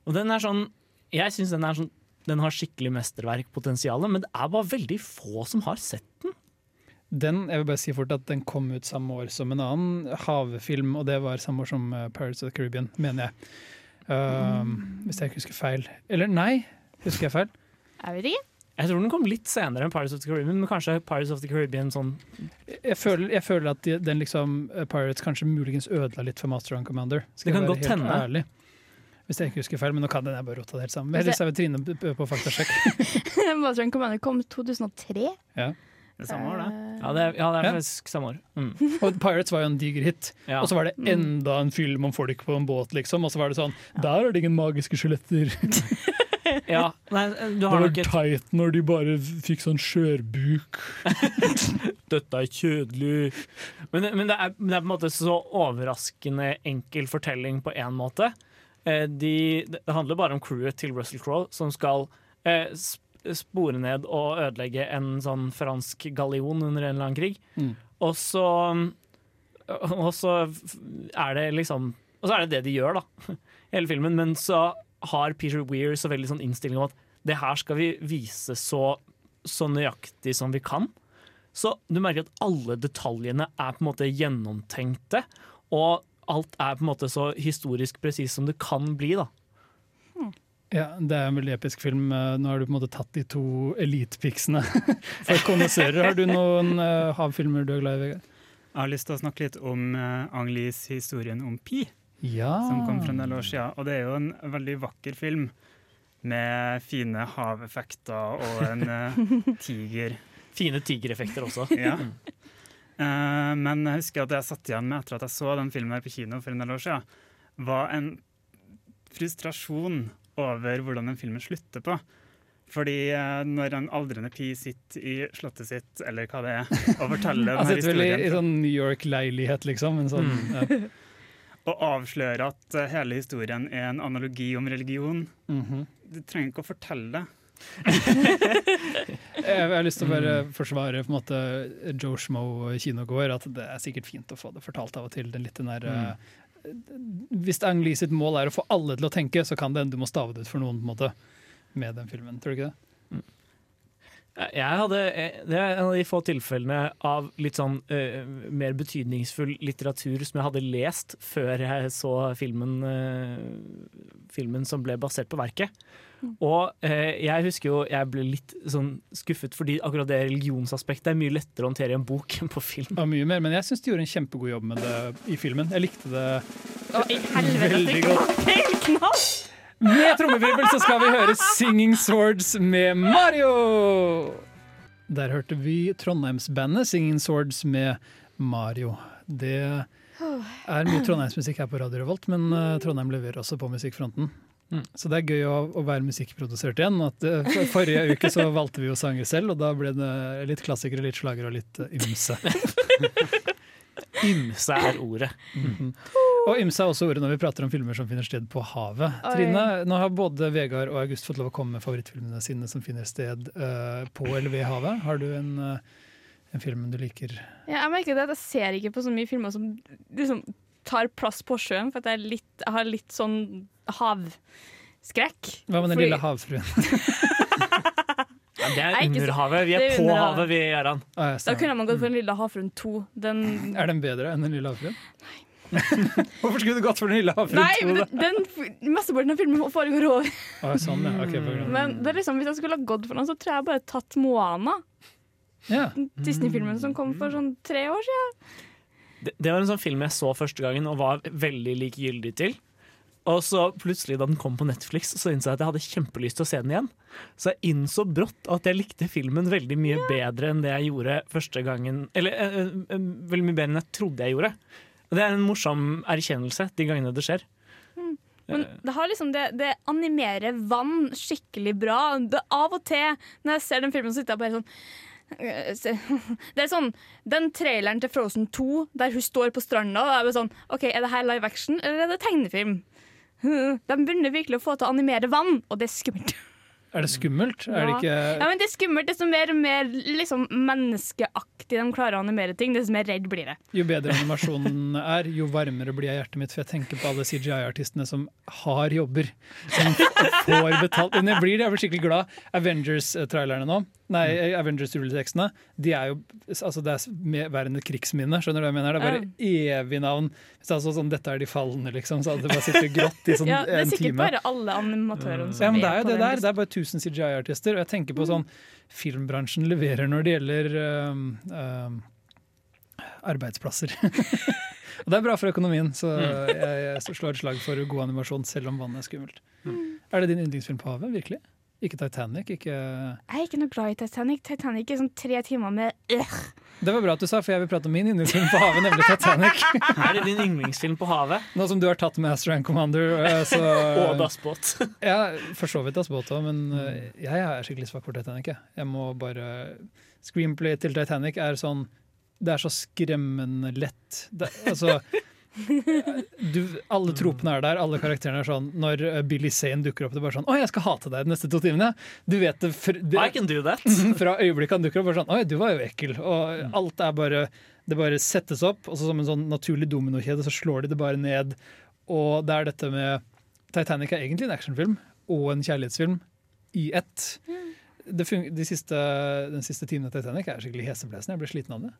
S7: Og den er sånn Jeg syns den sånn Den har skikkelig mesterverkpotensial, men det er bare veldig få som har sett den.
S3: Den jeg vil bare si fort at den kom ut samme år som en annen havfilm, og det var samme år som eh, Pirates of the Caribbean, mener jeg. Um, Hvis jeg ikke husker feil. Eller nei, husker jeg feil?
S5: Jeg vet ikke.
S7: Jeg tror den kom litt senere enn Pirates of the Caribbean, men kanskje Pirates of the Caribbean sånn
S3: Jeg føler, jeg føler at de, den liksom eh, Pirates kanskje muligens ødela litt for Master and Commander. Skal
S7: Det kan
S3: jeg være
S7: godt
S3: helt
S7: hende.
S3: Hvis jeg ikke husker feil, men nå kan den jeg bare rota det helt sammen. Heldigvis er vi Trine på faktasjekk.
S5: Master and Commander kom 2003.
S3: Ja.
S8: Det samme år, da.
S7: Ja, det, ja, det er
S3: Ja.
S7: samme år. Mm.
S3: Og Pirates var jo en diger hit.
S7: Ja.
S3: Og så var det enda en film om folk på en båt, liksom. Og så var det sånn Der er det ingen magiske skjeletter.
S7: ja. Nei, du
S3: Det var
S7: nok et
S3: teit når de bare fikk sånn skjørbuk.
S7: Dette er kjødelig. Men, men det, er, det er på en måte så overraskende enkel fortelling på én måte. Eh, de, det handler bare om crewet til Russell Crowe, som skal eh, spore ned og ødelegge en sånn fransk gallion under en eller annen krig.
S3: Mm.
S7: Og så Og så er det liksom Og så er det det de gjør, da. Hele filmen. Men så har Peter Weir så veldig sånn innstilling om at det her skal vi vise så, så nøyaktig som vi kan. Så du merker at alle detaljene er på en måte gjennomtenkte, og alt er på en måte så historisk presis som det kan bli. da.
S3: Ja, det er en veldig episk film. Nå har du på en måte tatt de to elitepicsene For kondisører, har du noen uh, havfilmer du er glad i, Vegard?
S8: Jeg har lyst til å snakke litt om uh, Ang Lees historien om Pi,
S3: Ja.
S8: som kom fra en del år siden. Og det er jo en veldig vakker film med fine haveffekter og en uh, tiger.
S7: Fine tigereffekter også.
S8: Ja. Eh, men jeg husker at det jeg satt igjen med etter at jeg så den filmen her på kino for en del år siden, var en frustrasjon over hvordan den filmen slutter på. Fordi eh, når en aldrende pi sitter i slottet sitt, eller hva det er, og forteller denne
S3: sitter vel i, sånn New York-leilighet, liksom. En sånn, ja.
S8: og avslører at eh, hele historien er en analogi om religion
S3: Mhm.
S8: Du trenger ikke å fortelle det.
S3: Jeg jeg har lyst til å bare
S8: Mm.
S3: forsvare på en måte Joe Schmo kinogård, at det er sikkert fint å få det fortalt av og til. Den litt den der,
S8: Mm.
S3: eh, Hvis Ang Lee sitt mål er å få alle til å tenke, så kan det hende du må stave det ut for noen på en måte med den filmen. Tror du ikke det?
S7: Jeg hadde, eh, det er en av de få tilfellene av litt sånn uh, mer betydningsfull litteratur som jeg hadde lest før jeg så filmen, uh, filmen som ble basert på verket. Og eh, jeg husker jo jeg ble litt sånn skuffet fordi akkurat det religionsaspektet er mye lettere å håndtere i en bok enn på film.
S3: Ja, mye mer, men jeg syns de gjorde en kjempegod jobb med det i filmen. Jeg likte det
S5: Å, i helvete,
S3: veldig godt. Med trommevirvel så skal vi høre 'Singing Swords' med Mario! Der hørte vi Trondheimsbandet 'Singing Swords' med Mario. Det er mye trondheimsmusikk her på Radio Revolt, men eh, Trondheim leverer også på musikkfronten.
S7: Mm.
S3: Så det er gøy å, å være musikkprodusert igjen. At, eh, for- forrige uke så valgte vi jo sanger selv, og da ble det litt klassikere, litt slagere og litt eh, ymse.
S7: Ymse er ordet.
S3: Mhm. Og ymse er også ordet når vi prater om filmer som finner sted på havet.
S5: Oi.
S3: Trine, nå har både Vegard og August fått lov å komme med favorittfilmene sine som finner sted uh, på eller ved havet. Har du en, uh, en film du liker?
S5: Ja, jeg merker det at jeg ser ikke på så mye filmer som liksom, tar plass på sjøen, for at jeg, er litt, jeg har litt sånn havskrekk.
S3: Hva med den
S5: Fordi-
S3: lille havfruen?
S7: Ja, det er under havet. Vi er
S5: er
S7: på
S5: under
S7: havet,
S5: havet.
S7: vi, Gøran.
S3: Ah, ja,
S5: Da kunne man gått for Den lille havfruen 2. Den
S3: Er den bedre enn den lille havfruen? Nei. Hvorfor skulle du gått for den lille havfruen?
S5: Nei, men den, den mesteparten av filmen foregår over.
S3: Ah, sånn, ja. okay,
S5: Men det er liksom, hvis jeg skulle ha gått for den, så tror jeg bare tatt Moana.
S3: ja.
S5: Disney-filmen som kom for sånn tre år siden.
S7: Det, det var en sånn film jeg så første gangen og var veldig likegyldig til. Og så plutselig da den kom på Netflix, så innså jeg at jeg hadde kjempelyst til å se den igjen. Så jeg innså brått at jeg likte filmen veldig mye bedre enn det jeg gjorde første gangen. Eller eh, eh, veldig mye bedre enn jeg trodde jeg gjorde. Og det er en morsom erkjennelse de gangene det skjer.
S5: Men det, har liksom det, det animerer vann skikkelig bra. Det, av og til når jeg ser den filmen, så sitter jeg bare sånn øh, Det er sånn, Den traileren til Frozen 2 der hun står på stranda, da er det sånn OK, er det her live action, eller er det tegnefilm? De begynner virkelig å få til å animere vann, og det er skummelt.
S3: Er det skummelt? Er det
S5: Ja.
S3: ikke
S5: Ja, men det er skummelt. Desto mer mer liksom, menneskeaktig de klarer å animere ting, desto mer redd blir det.
S3: Jo bedre animasjonen er, jo varmere blir jeg hjertet mitt. For jeg tenker på alle CGI-artistene som har jobber, som får betalt. Men jeg blir, jeg blir skikkelig glad. Avengers-trailerne nå, nei, Avengers-rulletekstene, de er jo altså Det er et krigsminne. Skjønner du hva jeg mener? Det er bare evig navn. Hvis det er sånn 'Dette er de falne', liksom, så hadde det bare sittet grått i sånn
S5: Ja, det er sikkert bare alle animatørene som
S3: Ja, men det er jo det der.
S5: listen.
S3: Det er bare 1000 CGI-artister. Og jeg tenker på sånn Filmbransjen leverer når det gjelder um, um, arbeidsplasser. og det er bra for økonomien, så jeg, jeg slår et slag for god animasjon selv om vannet er skummelt. Er det din yndlingsfilm på havet? Virkelig? Ikke Titanic? Ikke
S5: Jeg er ikke noe glad i Titanic. Titanic er sånn tre timer med øh.
S3: Det var bra at du sa, for jeg vil prate om min yndlingsfilm på havet, nemlig Titanic.
S7: Er det din yndlingsfilm på havet?
S3: Nå som du har tatt med and Commander, øh, så
S7: Og dassbåt.
S3: Ja, for så vidt Dassbåt òg, men øh, jeg er skikkelig svak for Titanic. Jeg, jeg må bare Screenplay til Titanic er sånn Det er så skremmende lett. Det, altså du, Alle tropene er der, alle karakterene er sånn. Når øh, Billy Zane dukker opp, det er bare sånn Å, jeg skal hate deg de neste to timene. Du vet det, fra, det
S7: I can do that.
S3: Fra øyeblikket han dukker opp, bare sånn Oi, du var jo ekkel. Og alt er bare Det bare settes opp, og så som en sånn naturlig dominokjede så slår de det bare ned. Og det er dette med Titanic er egentlig en actionfilm og en kjærlighetsfilm i ett. Det de siste, den siste timen av Titanic er skikkelig heseblesende. Jeg blir sliten av det.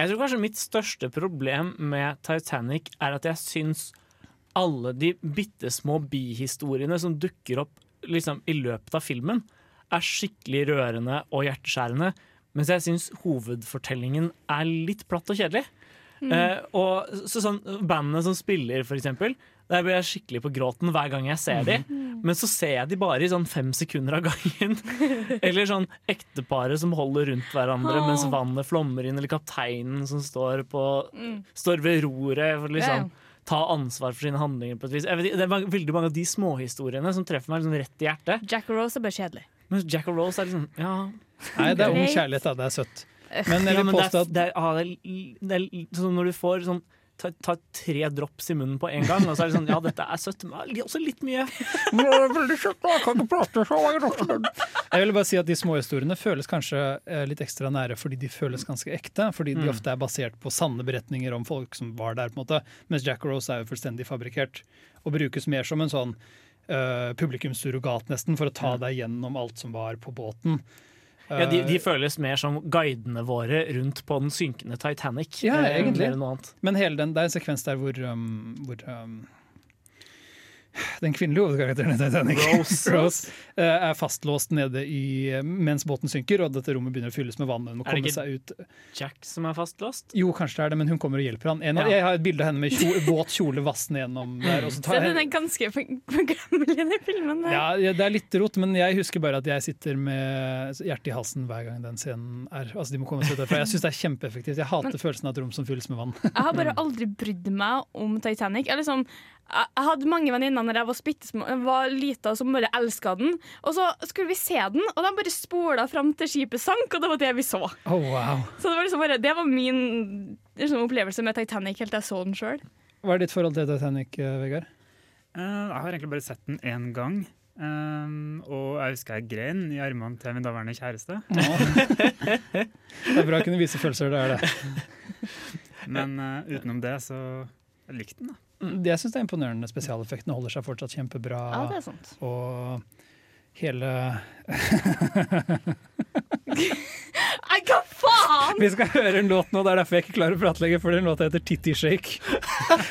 S7: Jeg tror kanskje mitt største problem med Titanic er at jeg syns alle de bitte små bihistoriene som dukker opp liksom, i løpet av filmen, er skikkelig rørende og hjerteskjærende. Mens jeg syns hovedfortellingen er litt platt og kjedelig. Eh, og så sånn, Bandene som spiller, for eksempel, der blir jeg skikkelig på gråten hver gang jeg ser de. Men så ser jeg de bare i sånn fem sekunder av gangen. Eller sånn ekteparet som holder rundt hverandre mens vannet flommer inn, eller kapteinen som står, på, står ved roret for liksom ta ansvar for sine handlinger på et vis. Jeg vet, det er veldig mange av de småhistoriene som treffer meg liksom rett i hjertet.
S5: Jack Rose er bare kjedelig.
S7: Men Jack og Rose er liksom Ja.
S3: Nei, det er ung kjærlighet, da. Det er søtt. Men jeg
S7: ja,
S3: vil
S7: det
S3: påstå
S7: er,
S3: at
S7: det er, ah, det er, det er sånn når du får sånn Ta, ta tre drops i munnen på en gang, og så er det sånn Ja, dette er søtt, men også litt mye.
S3: Jeg vil bare si at De små historiene føles kanskje eh, litt ekstra nære fordi de føles ganske ekte. Fordi de
S7: Mm.
S3: ofte er basert på sanne beretninger om folk som var der. på en måte Mens Jack og Rose er jo fullstendig fabrikkert og brukes mer som en sånn uh, publikumssurrogat, nesten, for å ta deg gjennom alt som var på båten.
S7: Ja, de, de
S3: Eh,
S7: føles mer som guidene våre rundt på den synkende Titanic.
S3: Ja,
S7: eh,
S3: egentlig. Men hele den, det er en sekvens der hvor, um, hvor um, den kvinnelige hovedkarakteren i Titanic
S7: Rose.
S3: Rose, eh, er fastlåst nede i, mens båten synker, og dette rommet begynner å fylles med vann. Hun må
S7: Er det ikke-
S3: seg ut.
S7: Jack som er fastlåst?
S3: Jo, kanskje det er det, men hun kommer og hjelper han. En, av-
S7: Ja.
S3: Jeg har et bilde av henne med kjole, våt kjole vassende gjennom der. Og så
S5: den er ganske gammel, den filmen. der.
S3: ja, ja, det er litt rot, men jeg husker bare at jeg sitter med hjertet i halsen hver gang den scenen er. Altså, de må komme seg ut derfra. Jeg syns det er kjempeeffektivt. Jeg hater følelsen av et rom som fylles med vann.
S5: Jeg har bare aldri brydd meg om Titanic. Jeg, liksom, jeg hadde mange venninner når jeg var spittesmå, var lita som bare elska den. Og så skulle vi se den, og de bare spola fram til skipet sank, og det var det vi så.
S3: Oh, wow.
S5: Så det var, liksom bare, det var min liksom, opplevelse med Titanic helt til jeg så den sjøl.
S3: Hva er ditt forhold til Titanic, eh, Vegard?
S8: Uh, jeg har egentlig bare sett den én gang. Um, og jeg husker jeg grein i armene til min daværende kjæreste.
S3: Det er bra å kunne vise følelser, det er det.
S8: Men uh, utenom det så jeg likte den. da.
S3: Jeg syns det er imponerende. Spesialeffektene holder seg fortsatt kjempebra.
S5: Ja, det er sant.
S3: Og hele
S5: Nei, hva faen?!
S3: Vi skal høre en låt nå, det er derfor jeg ikke klarer å prate lenger, for den låta heter Titty Shake.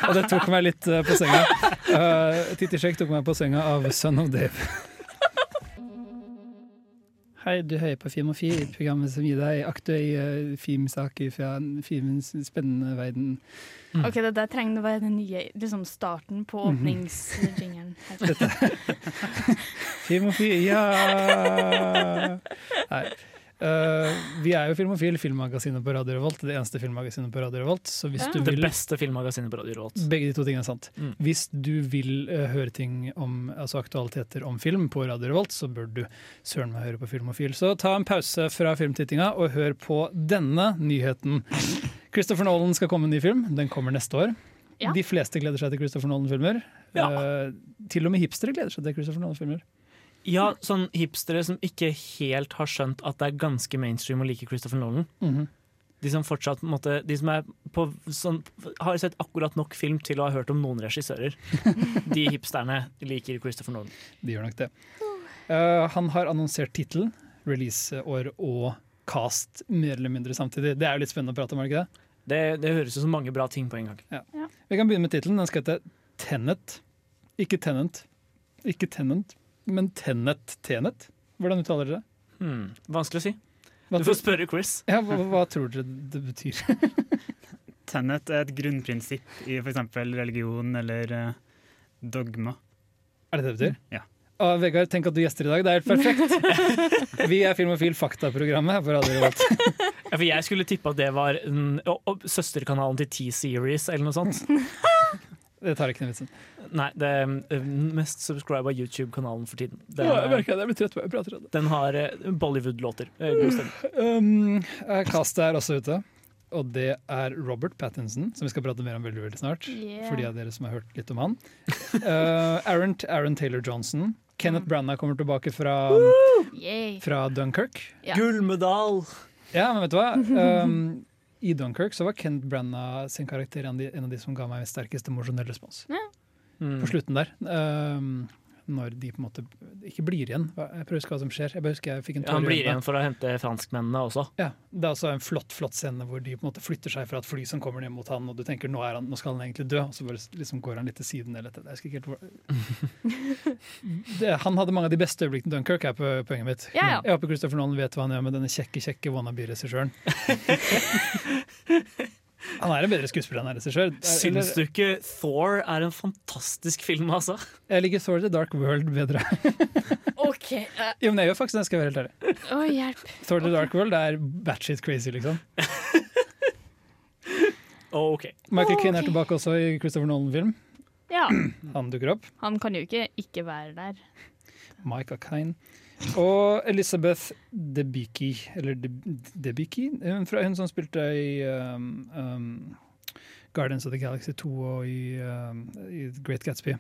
S3: Og det tok meg litt eh, på senga. Uh, Titty Shake tok meg på senga av Son of Dave. Hei, du hører på Filmofil, programmet som gir deg aktuelle filmsaker fra filmens spennende verden.
S5: Ok, Det der trenger å være den nye liksom starten på
S3: Mhm.
S5: åpningsjingeren.
S3: Filmofil, ja! Nei. Eh, vi er jo Filmofil, filmmagasinet på Radio Revolt. Det eneste filmmagasinet på Radio Revolt. Så hvis
S5: Ja.
S3: du
S7: Det beste filmmagasinet på Radio Revolt.
S3: Begge de to tingene er sant.
S7: Mm.
S3: Hvis du vil uh, høre ting om altså aktualiteter om film på Radio Revolt, så bør du søren meg høre på Filmofil. Så ta en pause fra filmtittinga og hør på denne nyheten. Christopher Nolan skal komme med en ny film. Den kommer neste år.
S5: Ja.
S3: De fleste gleder seg til Christopher Nolan-filmer.
S7: Ja.
S3: Uh, til og med hipstere gleder seg til Christopher Nolan-filmer.
S7: Ja, sånn hipstere som ikke helt har skjønt at det er ganske mainstream å like Christopher Nolan.
S3: Mhm.
S7: De som fortsatt på en måte, De som er på, sånn, har sett akkurat nok film til å ha hørt om noen regissører. De hipsterne liker Christopher Nolan.
S3: De gjør nok det. Uh, han har annonsert tittelen, releaseår og cast mer eller mindre samtidig. Det er jo litt spennende å prate om, er det ikke det?
S7: Det, det høres ut som mange bra ting på en gang.
S3: Vi kan begynne med tittelen. Den skal hete Tenet. Ikke Tenant. Ikke Tenant, men Tenet Tenet. Hvordan uttaler dere det?
S7: Hmm, vanskelig å si.
S3: Hva,
S7: Du får spørre Chris.
S3: ja, hva, hva tror dere det betyr?
S8: Tenet er et grunnprinsipp i f.eks. religion eller eh, dogma.
S3: Er det det betyr?
S8: Ja.
S3: Ah, Vegard, tenk at du gjester i dag. Det er helt perfekt. Vi er Filmofil Fakta-programmet. på Radio Revolt.
S7: Ja, for jeg skulle tippe at det var en, å, å, søsterkanalen til T-Series eller noe sånt.
S3: Det tar ikke den vitsen.
S7: Nei, det er den mest subscriba YouTube-kanalen for tiden. Den,
S3: Ja, jeg merker det. Jeg blir trøtt på jeg prater om det.
S7: den har eh, Bollywood-låter. Eh, god.
S3: Um, eh, Castet er også ute. Og det er Robert Pattinson, som vi skal prate mer om veldig veldig snart.
S5: Yeah.
S3: For de av dere som har hørt litt om han. Uh, Aaron, Aaron Taylor Johnson. Kenneth Branagh kommer tilbake fra, fra Dunkerque.
S5: Ja.
S7: Gullmedal!
S3: Ja, men vet du hva? Um, I Dunkerque så var Kent Brenna sin karakter en av de, en av de som ga meg sterkest emosjonell respons.
S7: Mm.
S3: På slutten der. Um, når de på en måte ikke blir igjen. Jeg prøver å huske hva som skjer. Jeg bare husker jeg fikk en
S7: Ja, han blir igjen for å hente franskmennene også.
S3: Ja, Det er også en flott flott scene hvor de på en måte flytter seg fra et fly som kommer ned mot han, og du tenker nå, er han, nå skal han egentlig dø, og så bare liksom går han litt til siden. Eller, etter. jeg ikke helt hvor... det, han hadde mange av de beste øyeblikkene i Dunkerque, er på poenget mitt.
S5: Ja, ja.
S3: Jeg håper Christopher Nolan vet hva han gjør med denne kjekke kjekke wannabe-regissøren. han er en bedre skuespiller enn er regissør.
S7: Syns du ikke Thor er en fantastisk film, altså?
S3: Jeg liker Thor The Dark World bedre.
S5: OK. uh...
S3: jo, men jeg gjør faktisk det, skal jeg være helt ærlig.
S5: Oh, hjelp.
S3: Thor The Dark World er batshit crazy, liksom.
S7: OK.
S3: Michael Caine er tilbake også i Christopher Nolan-film.
S5: Ja.
S3: Han dukker opp.
S5: Han kan jo ikke ikke være der.
S3: Michael Caine. Og Elizabeth Debicki, eller De- Debicki, hun, hun som spilte i um, um, Guardians of the Galaxy 2 og i, um, i Great Gatsby.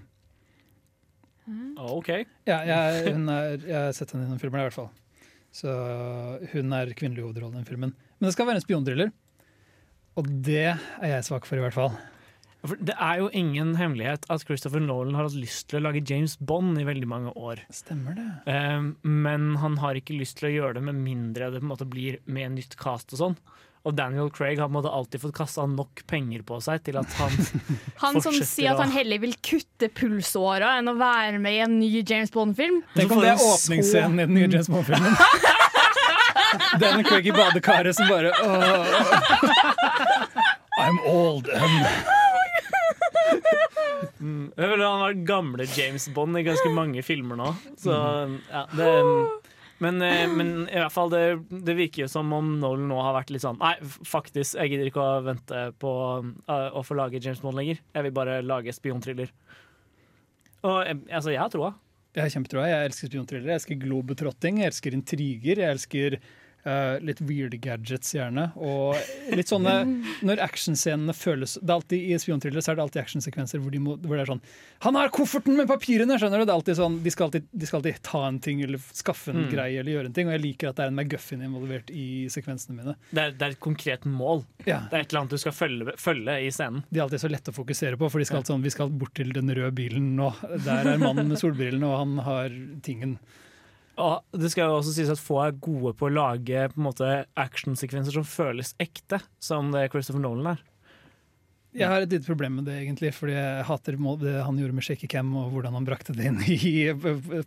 S7: OK.
S3: Ja, jeg, er, jeg har sett henne i noen filmer, i hvert fall. Så hun er kvinnelig hovedrolle i den filmen. Men det skal være en spiondriller. Og det er jeg svak for, i hvert fall.
S7: For det er jo ingen hemmelighet at Christopher Nolan har hatt lyst til å lage James Bond i veldig mange år.
S3: Stemmer det.
S7: Um, men han har ikke lyst til å gjøre det med mindre det på en måte blir med nytt cast og sånn. Og Daniel Craig har på en måte alltid fått kasta nok penger på seg til at han
S5: Han som sier at han heller vil kutte pulsåra enn å være med i en ny James Bond-film.
S3: Tenk om det er åpningsscenen i den nye James Bond-filmen. Daniel Craig i badekaret som bare oh, I'm old and
S7: Mm, føler han har gamle James Bond i ganske mange filmer nå. Så, ja, det, men, eh, men i hvert fall det, det virker jo som om Nolan nå har vært litt sånn Nei, faktisk, jeg gidder ikke å vente på eh, å få lage James Bond lenger. Jeg vil bare lage spionthriller. Og eh, altså, jeg har troa.
S3: Jeg har. Jeg elsker spionthrillere, jeg elsker globetrotting, jeg elsker intriger. Jeg elsker eh, litt weird gadgets, gjerne. Og litt sånne Når actionscenene føles det er alltid, I spionthrillere så er det alltid actionsekvenser hvor, de må, hvor det er sånn Han har kofferten med papirene! skjønner du? Det er alltid sånn, de skal alltid, de skal alltid ta en ting eller skaffe en
S7: Mm.
S3: greie eller gjøre en ting. Og jeg liker at det er en McGuffin involvert i sekvensene mine.
S7: Det, er- det er et konkret mål.
S3: Ja.
S7: Det er et eller annet du skal følge, følge i scenen.
S3: De er alltid så lette å fokusere på, for de skal alltid sånn, vi skal bort til den røde bilen nå. Der er mannen med solbrillene, og han har tingen.
S7: Og det skal jo også sies at få er gode på å lage på en måte actionsekvenser som føles ekte, som det Christopher Nolan er.
S3: Jeg har et lite problem med det, egentlig, fordi jeg hater det han gjorde med shaky cam, og hvordan han brakte det inn i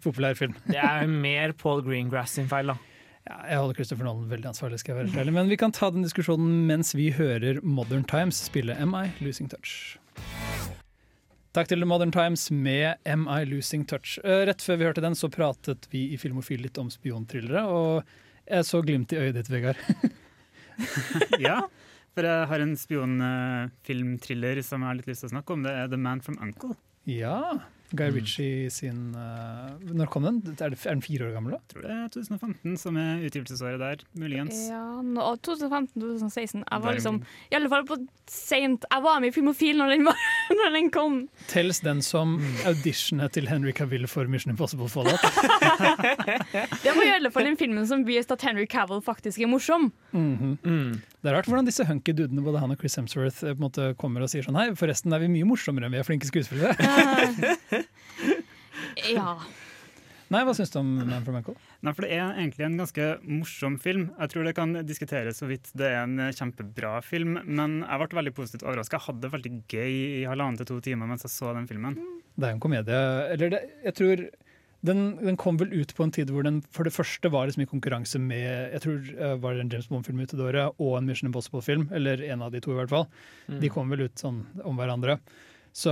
S3: populærfilm.
S7: Det er mer Paul Greengrass sin feil, da.
S3: Ja, jeg holder Christopher Nolan veldig ansvarlig, skal jeg være ærlig. Men vi kan ta den diskusjonen mens vi hører Modern Times spille Am I Losing Touch. Takk til The Modern Times med Am I Losing Touch. Eh, Rett før vi hørte den, så pratet vi i Filmofil litt om spionthrillere, og jeg så glimt i øyet ditt, Vegard.
S8: ja, for jeg har en spionfilmthriller som jeg har litt lyst til å snakke om. Det er The Man from Uncle.
S3: Ja, Guy Ritchie sin uh, Når kom den? Er, det, er den fire år gammel, da?
S8: Tror det er 2015 som er utgivelsesåret der, muligens.
S5: Ja, no, 2015-2016. Jeg var liksom I alle fall på sent Jeg var med i Filmofil når den, var, når den kom.
S3: Tells den som auditionet til Henry Cavill for Mission Impossible Fallout?
S5: Det var i alle fall den filmen som viste at Henry Cavill faktisk er morsom.
S3: Mhm. Det er rart hvordan disse hunky dudene, både han og Chris Hemsworth, eh, på en måte kommer og sier sånn Hei, forresten er vi mye morsommere enn vi er flinke skuespillere.
S5: Ja.
S3: Nei, hva syns du om Man from Uncle?
S8: Nei, for Det er egentlig en ganske morsom film. Jeg tror det kan diskuteres hvorvidt det er en kjempebra film, men jeg ble veldig positivt overraska. Jeg hadde det veldig gøy i halvannen til to timer mens jeg så den filmen.
S3: Det er jo en komedie. Eller det, jeg tror den, den kom vel ut på en tid hvor den for det første var liksom i konkurranse med jeg tror eh, var det en James Bond-film ute det året, og en Mission Impossible-film. Eller en av de to, i hvert fall.
S7: Mm.
S3: De kom vel ut sånn om hverandre. Så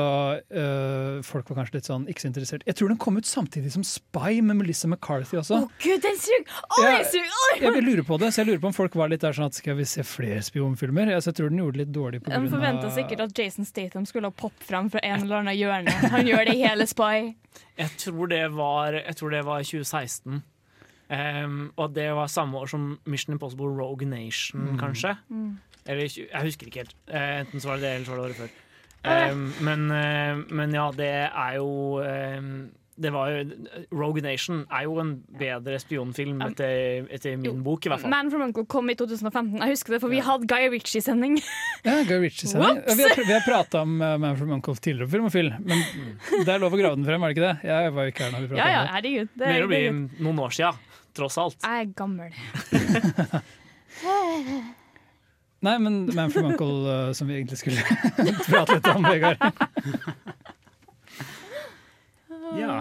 S3: øh, folk var kanskje litt sånn ikke så interessert. Jeg tror den kom ut samtidig som Spy med Melissa McCarthy også.
S5: Å gud, den suger! Oh,
S3: jeg,
S5: den Oh, jeg,
S3: Jeg vil lure på det, så jeg lurer på om folk var litt der sånn at skal vi se flere spionfilmer? Altså, jeg tror den gjorde det litt dårlig på grunn av forventa
S5: sikkert at Jason Statham skulle ha poppe frem fra en eller annen hjørne. Han gjør det i hele Spy.
S7: Jeg tror det var, jeg tror det var 2016. Um, og det var samme år som Mission Impossible Rogue Nation,
S3: Mm.
S7: kanskje.
S5: Mm.
S7: Eller jeg husker ikke helt. Eh, enten så var det det, eller så var det året før. Em, men, eh, men ja, det er jo em, det var jo, Rogue Nation er jo en bedre spionfilm etter, etter min bok, i hvert fall.
S5: Man from Uncle kom i 2015. Jeg husker det, for vi hadde Guy Ritchie-sending.
S3: Ja, Guy Ritchie-sending. Ja, vi, har vi har prata om uh, Man from Uncle tidligere på Filmofil, men det er lov å grave den frem, er det ikke det? Jeg var jo ikke her når vi prata
S5: Ja, ja,
S3: om det.
S5: herregud. Det,
S7: Mer å bli noen år sia, tross alt.
S5: jeg er gammel.
S3: Nei, men Man from Uncle, uh, som vi egentlig skulle prate litt om, Vegard.
S8: Ja.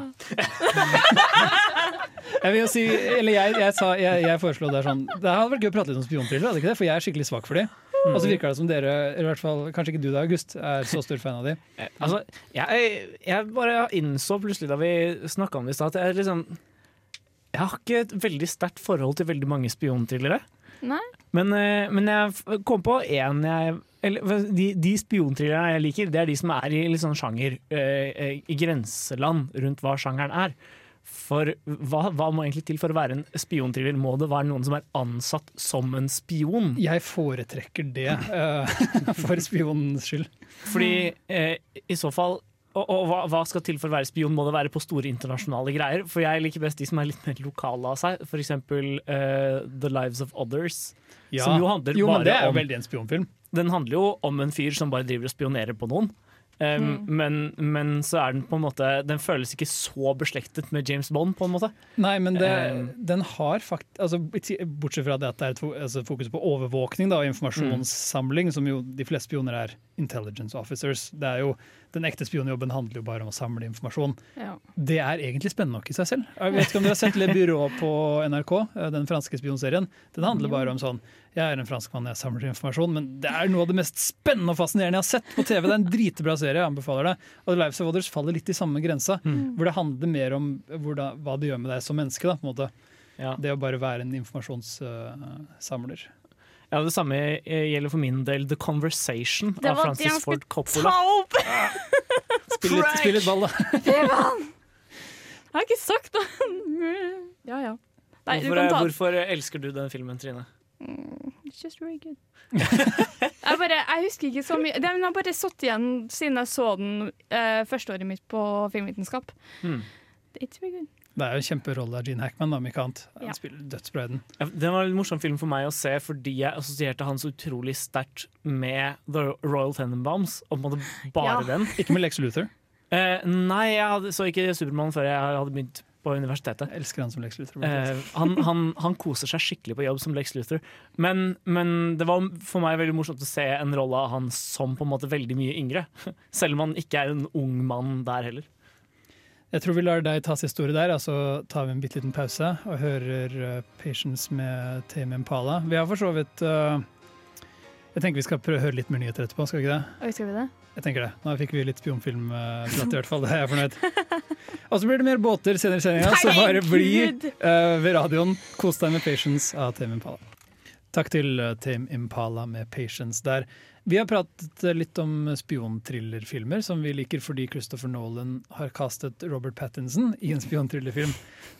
S3: Jeg vil jo si, eller jeg, jeg, sa, jeg, jeg foreslo det er sånn Det hadde vært gøy å prate litt om spionthrillere, hadde ikke det? For jeg er skikkelig svak for de. Og så virker det som dere, i hvert fall, kanskje ikke du da, August, er så stor fan av de.
S7: Eh, Altså, jeg, jeg bare innså plutselig da vi snakka om det i stad, at jeg liksom Jeg har ikke et veldig sterkt forhold til veldig mange spionthrillere.
S5: Nei?
S7: Men, eh, men jeg kom på én jeg eller, De, de spionthrillerne jeg liker, det er de som er i litt sånn sjanger eh, eh, i grenseland rundt hva sjangeren er. For hva, hva må egentlig til for å være en spionthriller? Må det være noen som er ansatt som en spion?
S3: Jeg foretrekker det eh, for spionens skyld.
S7: Fordi eh, i så fall og, og hva, hva skal til for å være spion? Må det være på store internasjonale greier? For jeg liker best de som er litt mer lokale av seg. For eksempel eh, The Lives of Others.
S3: Ja.
S7: Som jo handler
S3: jo,
S7: bare
S3: det er jo veldig en spionfilm.
S7: Den handler jo om en fyr som bare driver og spionerer på noen. Um, men, men så er den på en måte Den føles ikke så beslektet med James Bond, på en måte.
S3: Nei, men det,
S7: um,
S3: den har fakt... Altså, bortsett fra det at det er et altså, fokus på overvåkning da, og informasjonssamling, som jo de fleste spioner er intelligence officers. Det er jo, den ekte spionjobben handler jo bare om å samle informasjon.
S5: Ja.
S3: Det er egentlig spennende nok i seg selv. Jeg vet ikke om dere har sett Le Byrå på NRK, eh, den franske spionserien. Den handler bare om sånn Jeg er en franskmann, jeg samler informasjon, men det er noe av det mest spennende og fascinerende jeg har sett på TV. Det er en dritbra serie, jeg anbefaler det. Og Lives of Others faller litt i samme grensa, hvor det handler mer om hvordan, hva det gjør med deg som menneske. Da, på en måte.
S7: Ja.
S3: Det å bare være en informasjonssamler.
S7: Ja, Det samme gjelder for min del The Conversation
S5: Det
S7: av
S5: var det
S7: Francis Ford Coppola.
S3: Spill litt, spill litt ball, da.
S5: Jeg har ikke sagt noe. Ja, ja. Nei, du
S7: Hvorfor,
S5: kan ta
S7: hvorfor elsker du den filmen, Trine?
S5: It's just very good. jeg, bare, jeg husker ikke så mye. Den har bare sittet igjen siden jeg så den eh, førsteåret mitt på filmvitenskap.
S7: Mm.
S5: It's very good.
S3: Det er jo en kjemperolle av Gene Hackman, om ikke annet.
S5: Ja.
S3: Han spiller dødsbra i den.
S7: Ja, Det var en morsom film for meg å se fordi jeg assosierte han så utrolig sterkt med The Royal Tenenbaums. Og på en måte bare
S5: Ja.
S7: den.
S3: Ikke med Lex Luther.
S7: Eh, nei, jeg hadde, så ikke Supermann før jeg hadde begynt på universitetet.
S3: Jeg elsker han som Lex Luther.
S7: Eh, han, han, han koser seg skikkelig på jobb som Lex Luthor. Men, men det var for meg veldig morsomt å se en rolle av han som på en måte veldig mye yngre. Selv om han ikke er en ung mann der heller.
S3: Jeg tror vi lar deg ta siste ordet der, og så tar vi en bitte liten pause og hører uh, 'Patience' med Tame Impala. Vi har for så vidt uh, Jeg tenker vi skal prøve å høre litt mer nyheter etterpå, skal vi ikke det?
S5: Og skal vi det?
S3: Jeg tenker det. Nå fikk vi litt spionfilmprat i hvert fall, det er jeg fornøyd. Og så blir det mer båter senere i sendinga, så bare bli uh, ved radioen. Kos deg med 'Patience' av Tame Impala. Takk til uh, Tame Impala med 'Patience' der. Vi har pratet litt om spiontrillerfilmer som vi liker fordi Christopher Nolan har castet Robert Pattinson i en spiontrillerfilm.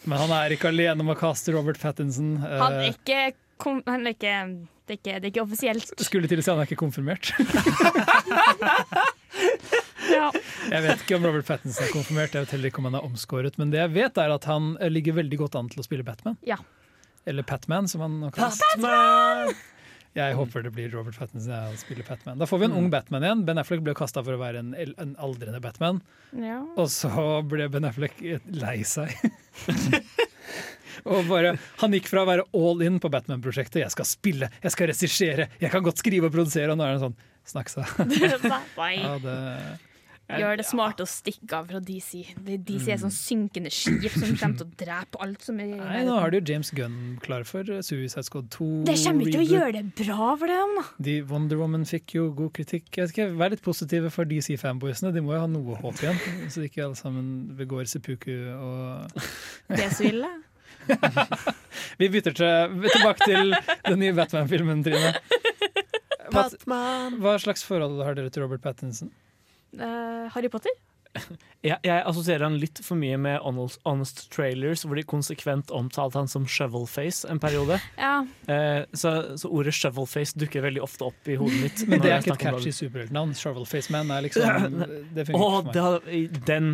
S3: Men han er ikke alene om å caste Robert Pattinson.
S5: Han er ikke, kom, han er ikke det, er ikke det er ikke offisielt.
S3: skulle til å si han er ikke konfirmert.
S5: Ja.
S3: Jeg vet ikke om Robert Pattinson er konfirmert, jeg vet heller ikke om han er omskåret. Men det jeg vet, er at han eh, ligger veldig godt an til å spille Batman.
S5: Ja.
S3: Eller Patman, som han nå kalles. Jeg håper det blir Robert Pattinson som spiller Batman. Da får vi en ung Batman igjen. Ben Affleck ble kasta for å være en, en aldrende Batman.
S5: Ja.
S3: Og så ble Ben Affleck lei seg. og bare, Han gikk fra å være all in på Batman-prosjektet. Jeg skal spille, jeg skal regissere, jeg kan godt skrive og produsere. Og nå er han sånn Snakk seg. Ja, det,
S5: Gjør det smart å stikke av fra DC. DC er sånn synkende skip som kommer til å drepe alt som er
S3: Nei, nå har du jo James Gunn klar for Suicide Squad 2.
S5: Det kommer ikke til å gjøre det bra for dem, da.
S3: De Wonder Woman fikk jo god kritikk. Jeg skal være litt positive for DC-fanboysene. De må jo ha noe håp igjen, så de ikke alle sammen begår seppuku og
S5: Det er så ille.
S3: Vi bytter til, tilbake til den nye Batman-filmen, Trine. Hva, hva slags forhold har dere til Robert Pattinson?
S5: Eh, Harry Potter?
S7: Jeg, jeg assosierer han litt for mye med Honest, honest Trailers, hvor de konsekvent omtalte han som shovelface en periode.
S5: Ja.
S7: Eh, så, så ordet shovelface dukker veldig ofte opp i hodet mitt.
S3: Men det er ikke et catchy superheltnavn. Shovelface Man er liksom Det fungerer
S7: Åh,
S3: ikke for meg.
S7: Da, den,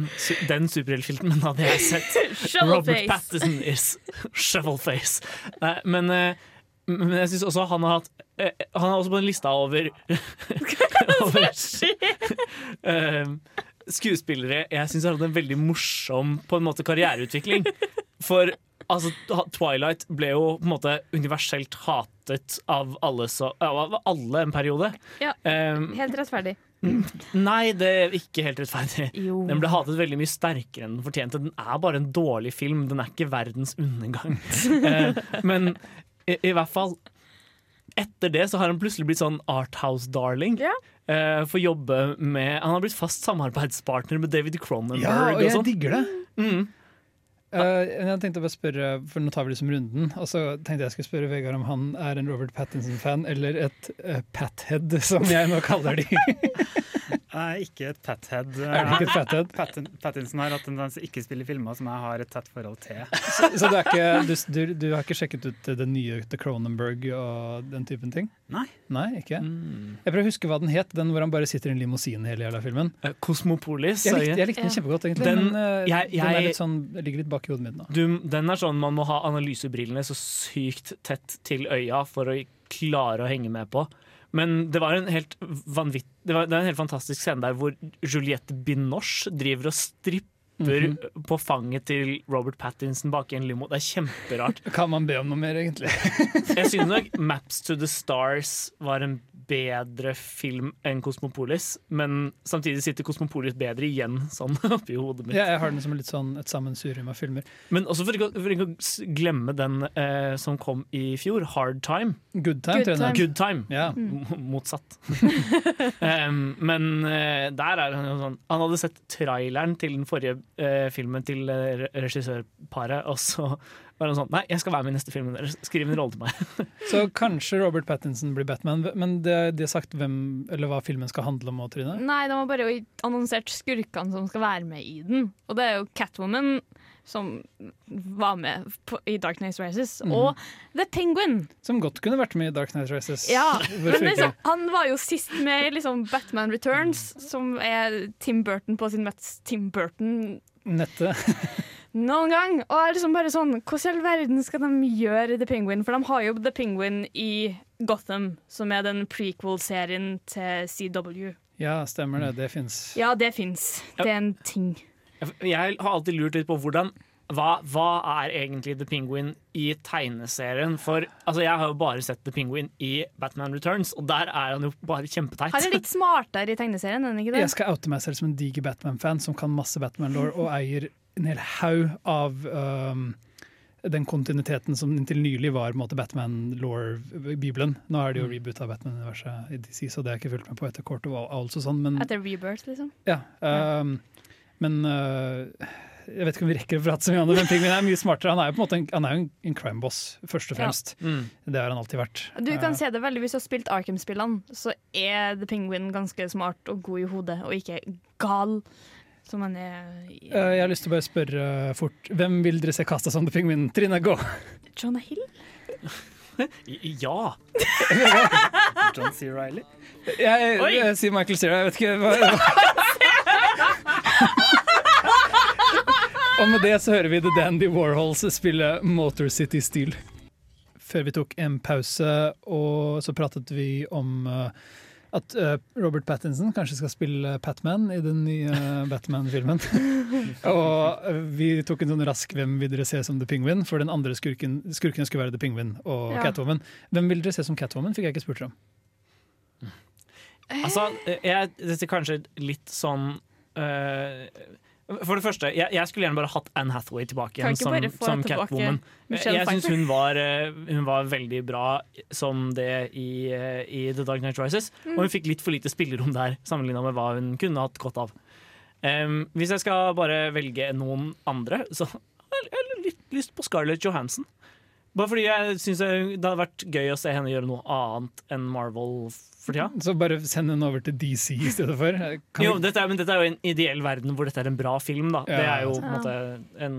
S7: den superheltfilmen hadde jeg sett. Robert
S5: Shovelface.
S7: Pattinson is shovelface. Nei, men, eh, men jeg syns også han har hatt eh, Han er også på en lista over, Hva er det som eh, skuespillere jeg syns har hatt en veldig morsom på en måte karriereutvikling. For altså, Twilight ble jo på en måte universelt hatet av alle, så, av alle en periode.
S5: Ja.
S7: Um,
S5: Helt rettferdig.
S7: Nei, det er ikke helt rettferdig.
S5: Jo.
S7: Den ble hatet veldig mye sterkere enn den fortjente. Den er bare en dårlig film, den er ikke verdens undergang. eh, men i, i hvert fall etter det så har han plutselig blitt sånn Arthouse-darling.
S5: Ja.
S7: For å jobbe med Han har blitt fast samarbeidspartner med David Cronenberg.
S3: Ja, og jeg
S7: og
S3: digger det.
S7: Mm.
S3: Uh, jeg tenkte bare spørre, for Nå tar vi liksom runden. Og så tenkte jeg skulle spørre Vegard om han er en Robert Pattinson-fan eller et uh, Pathead, som jeg nå kaller de.
S8: Jeg er ikke et pathead.
S3: Er du ikke et pathead?
S8: Pattin, Pattinson har hatt en tendens til ikke spille filmer som jeg har et tett forhold til.
S3: Så, så du, er ikke, du, du, du har ikke sjekket ut det nye The Cronenberg og den typen ting?
S8: Nei.
S3: Nei, ikke?
S7: Mm.
S3: Jeg prøver å huske hva den het, den hvor han bare sitter i en limousin hele jævla filmen.
S7: Eh, Kosmopolis.
S3: Jeg likte, jeg likte den kjempegodt, egentlig.
S7: Den-
S3: men jeg,
S7: jeg-
S3: den er litt sånn, ligger litt bak i hodet mitt nå.
S7: Du, den er sånn man må ha analysebrillene så sykt tett til øya for å klare å henge med på. Men det var en helt vanvitt Det, var, det var en helt fantastisk scene der hvor Juliette Binoche driver og stripper
S3: Mhm.
S7: på fanget til Robert Pattinson bak i en limo. Det er kjemperart.
S3: Kan man be om noe mer, egentlig?
S7: Jeg synes nok Maps to the Stars var en bedre film enn Kosmopolis, men samtidig sitter Kosmopolis bedre igjen sånn oppi hodet mitt.
S3: Ja, jeg har den som litt sånn et sammensurium av filmer.
S7: Men også for ikke, for ikke å glemme den eh, som kom i fjor, Hard Time.
S3: Good Time, tror jeg den er.
S7: Good Time.
S3: Ja.
S7: Mm. Motsatt. um, men eh, der er han jo sånn Han hadde sett traileren til den forrige eh, filmen til eh, regissørparet, og så var han sånn Nei, jeg skal være med i neste film. Skriv en rolle til meg.
S3: Så kanskje Robert Pattinson blir Batman, men det, de har sagt hvem, eller hva filmen skal handle om Trine?
S5: Nei, de har bare annonsert skurkene som skal være med i den. Og det er jo Catwoman som var med på, i Dark Races Rises,
S3: Mhm.
S5: og The Penguin.
S3: Som godt kunne vært med i Dark Nights Races.
S5: Ja, men liksom? Han var jo sist med i liksom Batman Returns, som er Tim Burton på sin mest Tim Burton
S3: Nettet.
S5: noen gang. Og er liksom bare sånn, Hvordan i all verden skal de gjøre The Penguin? For de har jo The Penguin i Gotham, som er den prequel-serien til CW.
S3: Ja, stemmer det. Det fins.
S5: Ja, det fins. Det er en ting.
S7: Jeg har alltid lurt litt på hvordan hva, hva er egentlig The Penguin i tegneserien? For altså, jeg har jo bare sett The Penguin i Batman Returns, og der er han jo bare kjempeteit.
S5: Han er litt smartere i tegneserien, er han ikke det?
S3: Jeg skal oute meg selv som en diger Batman-fan som kan masse Batman-law og eier en hel haug av um, den kontinuiteten som inntil nylig var Batman-law-bibelen. Nå er det jo reboot av Batman-universet i DC, så det har jeg ikke fulgt med på etter Court of Owls og sånn. Men,
S5: Etter Rebirth, liksom.
S3: ja, um, men uh, jeg vet ikke om vi rekker å prate så mye om det, men Penguin er mye smartere. Han er jo på en måte en, han er jo en, crime boss, først og
S5: Ja.
S3: fremst.
S7: Mm.
S3: Det har han alltid vært.
S5: Du kan
S3: Uh,
S5: se det veldig Hvis du har spilt Arkham-spillene, så er The Penguin ganske smart og god i hodet, og ikke gal, som han er i
S3: uh, jeg har lyst til å bare spørre fort. Hvem vil dere se kasta som The Penguin? Trine, gå!
S5: Jonah Hill?
S7: Ja!
S8: John C. Reilly.
S3: Jeg, jeg sier Michael Cera, jeg vet ikke hva Og med det så hører vi The Dandy Warhols spille Motor City Steel. Før vi tok en pause, og så pratet vi om eh, at uh, Robert Pattinson kanskje skal spille Patman i den nye Batman-filmen. og eh, vi tok en sånn rask 'Hvem vil dere se som The Penguin?' For den andre skurken, skurken skulle være The Penguin og
S5: Ja.
S3: Catwoman. Hvem vil dere se som Catwoman? Fikk jeg ikke spurt om.
S7: Altså, jeg, dette er kanskje litt sånn øh, For det første, jeg, jeg skulle gjerne bare hatt Anne Hathaway tilbake igjen som, som Catwoman. Jeg syns hun, var, øh, hun var veldig bra som det i, øh, i The Dark Knight Rises.
S5: Mm.
S7: Og hun fikk litt for lite spillerom der, sammenligna med hva hun kunne hatt godt av. Um, hvis jeg skal bare velge noen andre, så har jeg litt lyst på Scarlett Johansson. Bare fordi jeg syns det hadde vært gøy å se henne gjøre noe annet enn Marvel for tida.
S3: Så bare send den over til DC i stedet for. Kan
S7: Jo,
S3: vi-
S7: dette er, men dette er jo en ideell verden hvor dette er en bra film. da Det er jo på en måte en,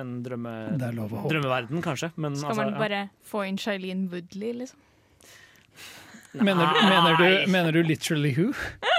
S7: en drømme,
S3: Det er lov å håpe.
S7: drømmeverden, kanskje. Men
S5: Skal
S7: altså,
S5: man
S7: ja.
S5: bare få inn Shailene Woodley, liksom?
S3: Mener, du- mener, du, mener du literally who?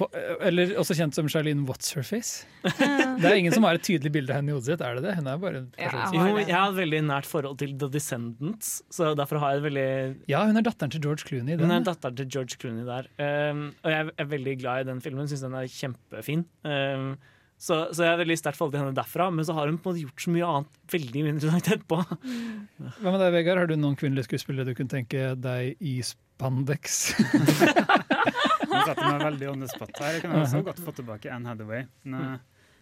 S3: På, eller også kjent som Charlene What's Her Face. Det er ingen som har et tydelig bilde av henne i hodet sitt, er det det? Hun er bare en
S5: Ja,
S3: person
S7: Jo, jeg har et veldig nært forhold til The Descendants, så derfor har jeg et veldig
S3: Ja, hun er datteren til George Clooney. Den.
S7: Hun er datteren til George Clooney der. Um, og jeg er veldig glad i den filmen, syns den er kjempefin. Um, så, så jeg har veldig sterkt forhold til henne derfra, men så har hun på en måte gjort så mye annet veldig mindre interessant etterpå.
S3: Hva med deg, Vegard? Har du noen kvinnelige skuespillere du kunne tenke deg i spandex?
S8: Nå setter jeg meg veldig on the spot her. Jeg kunne også godt fått tilbake Anne Hathaway. Men,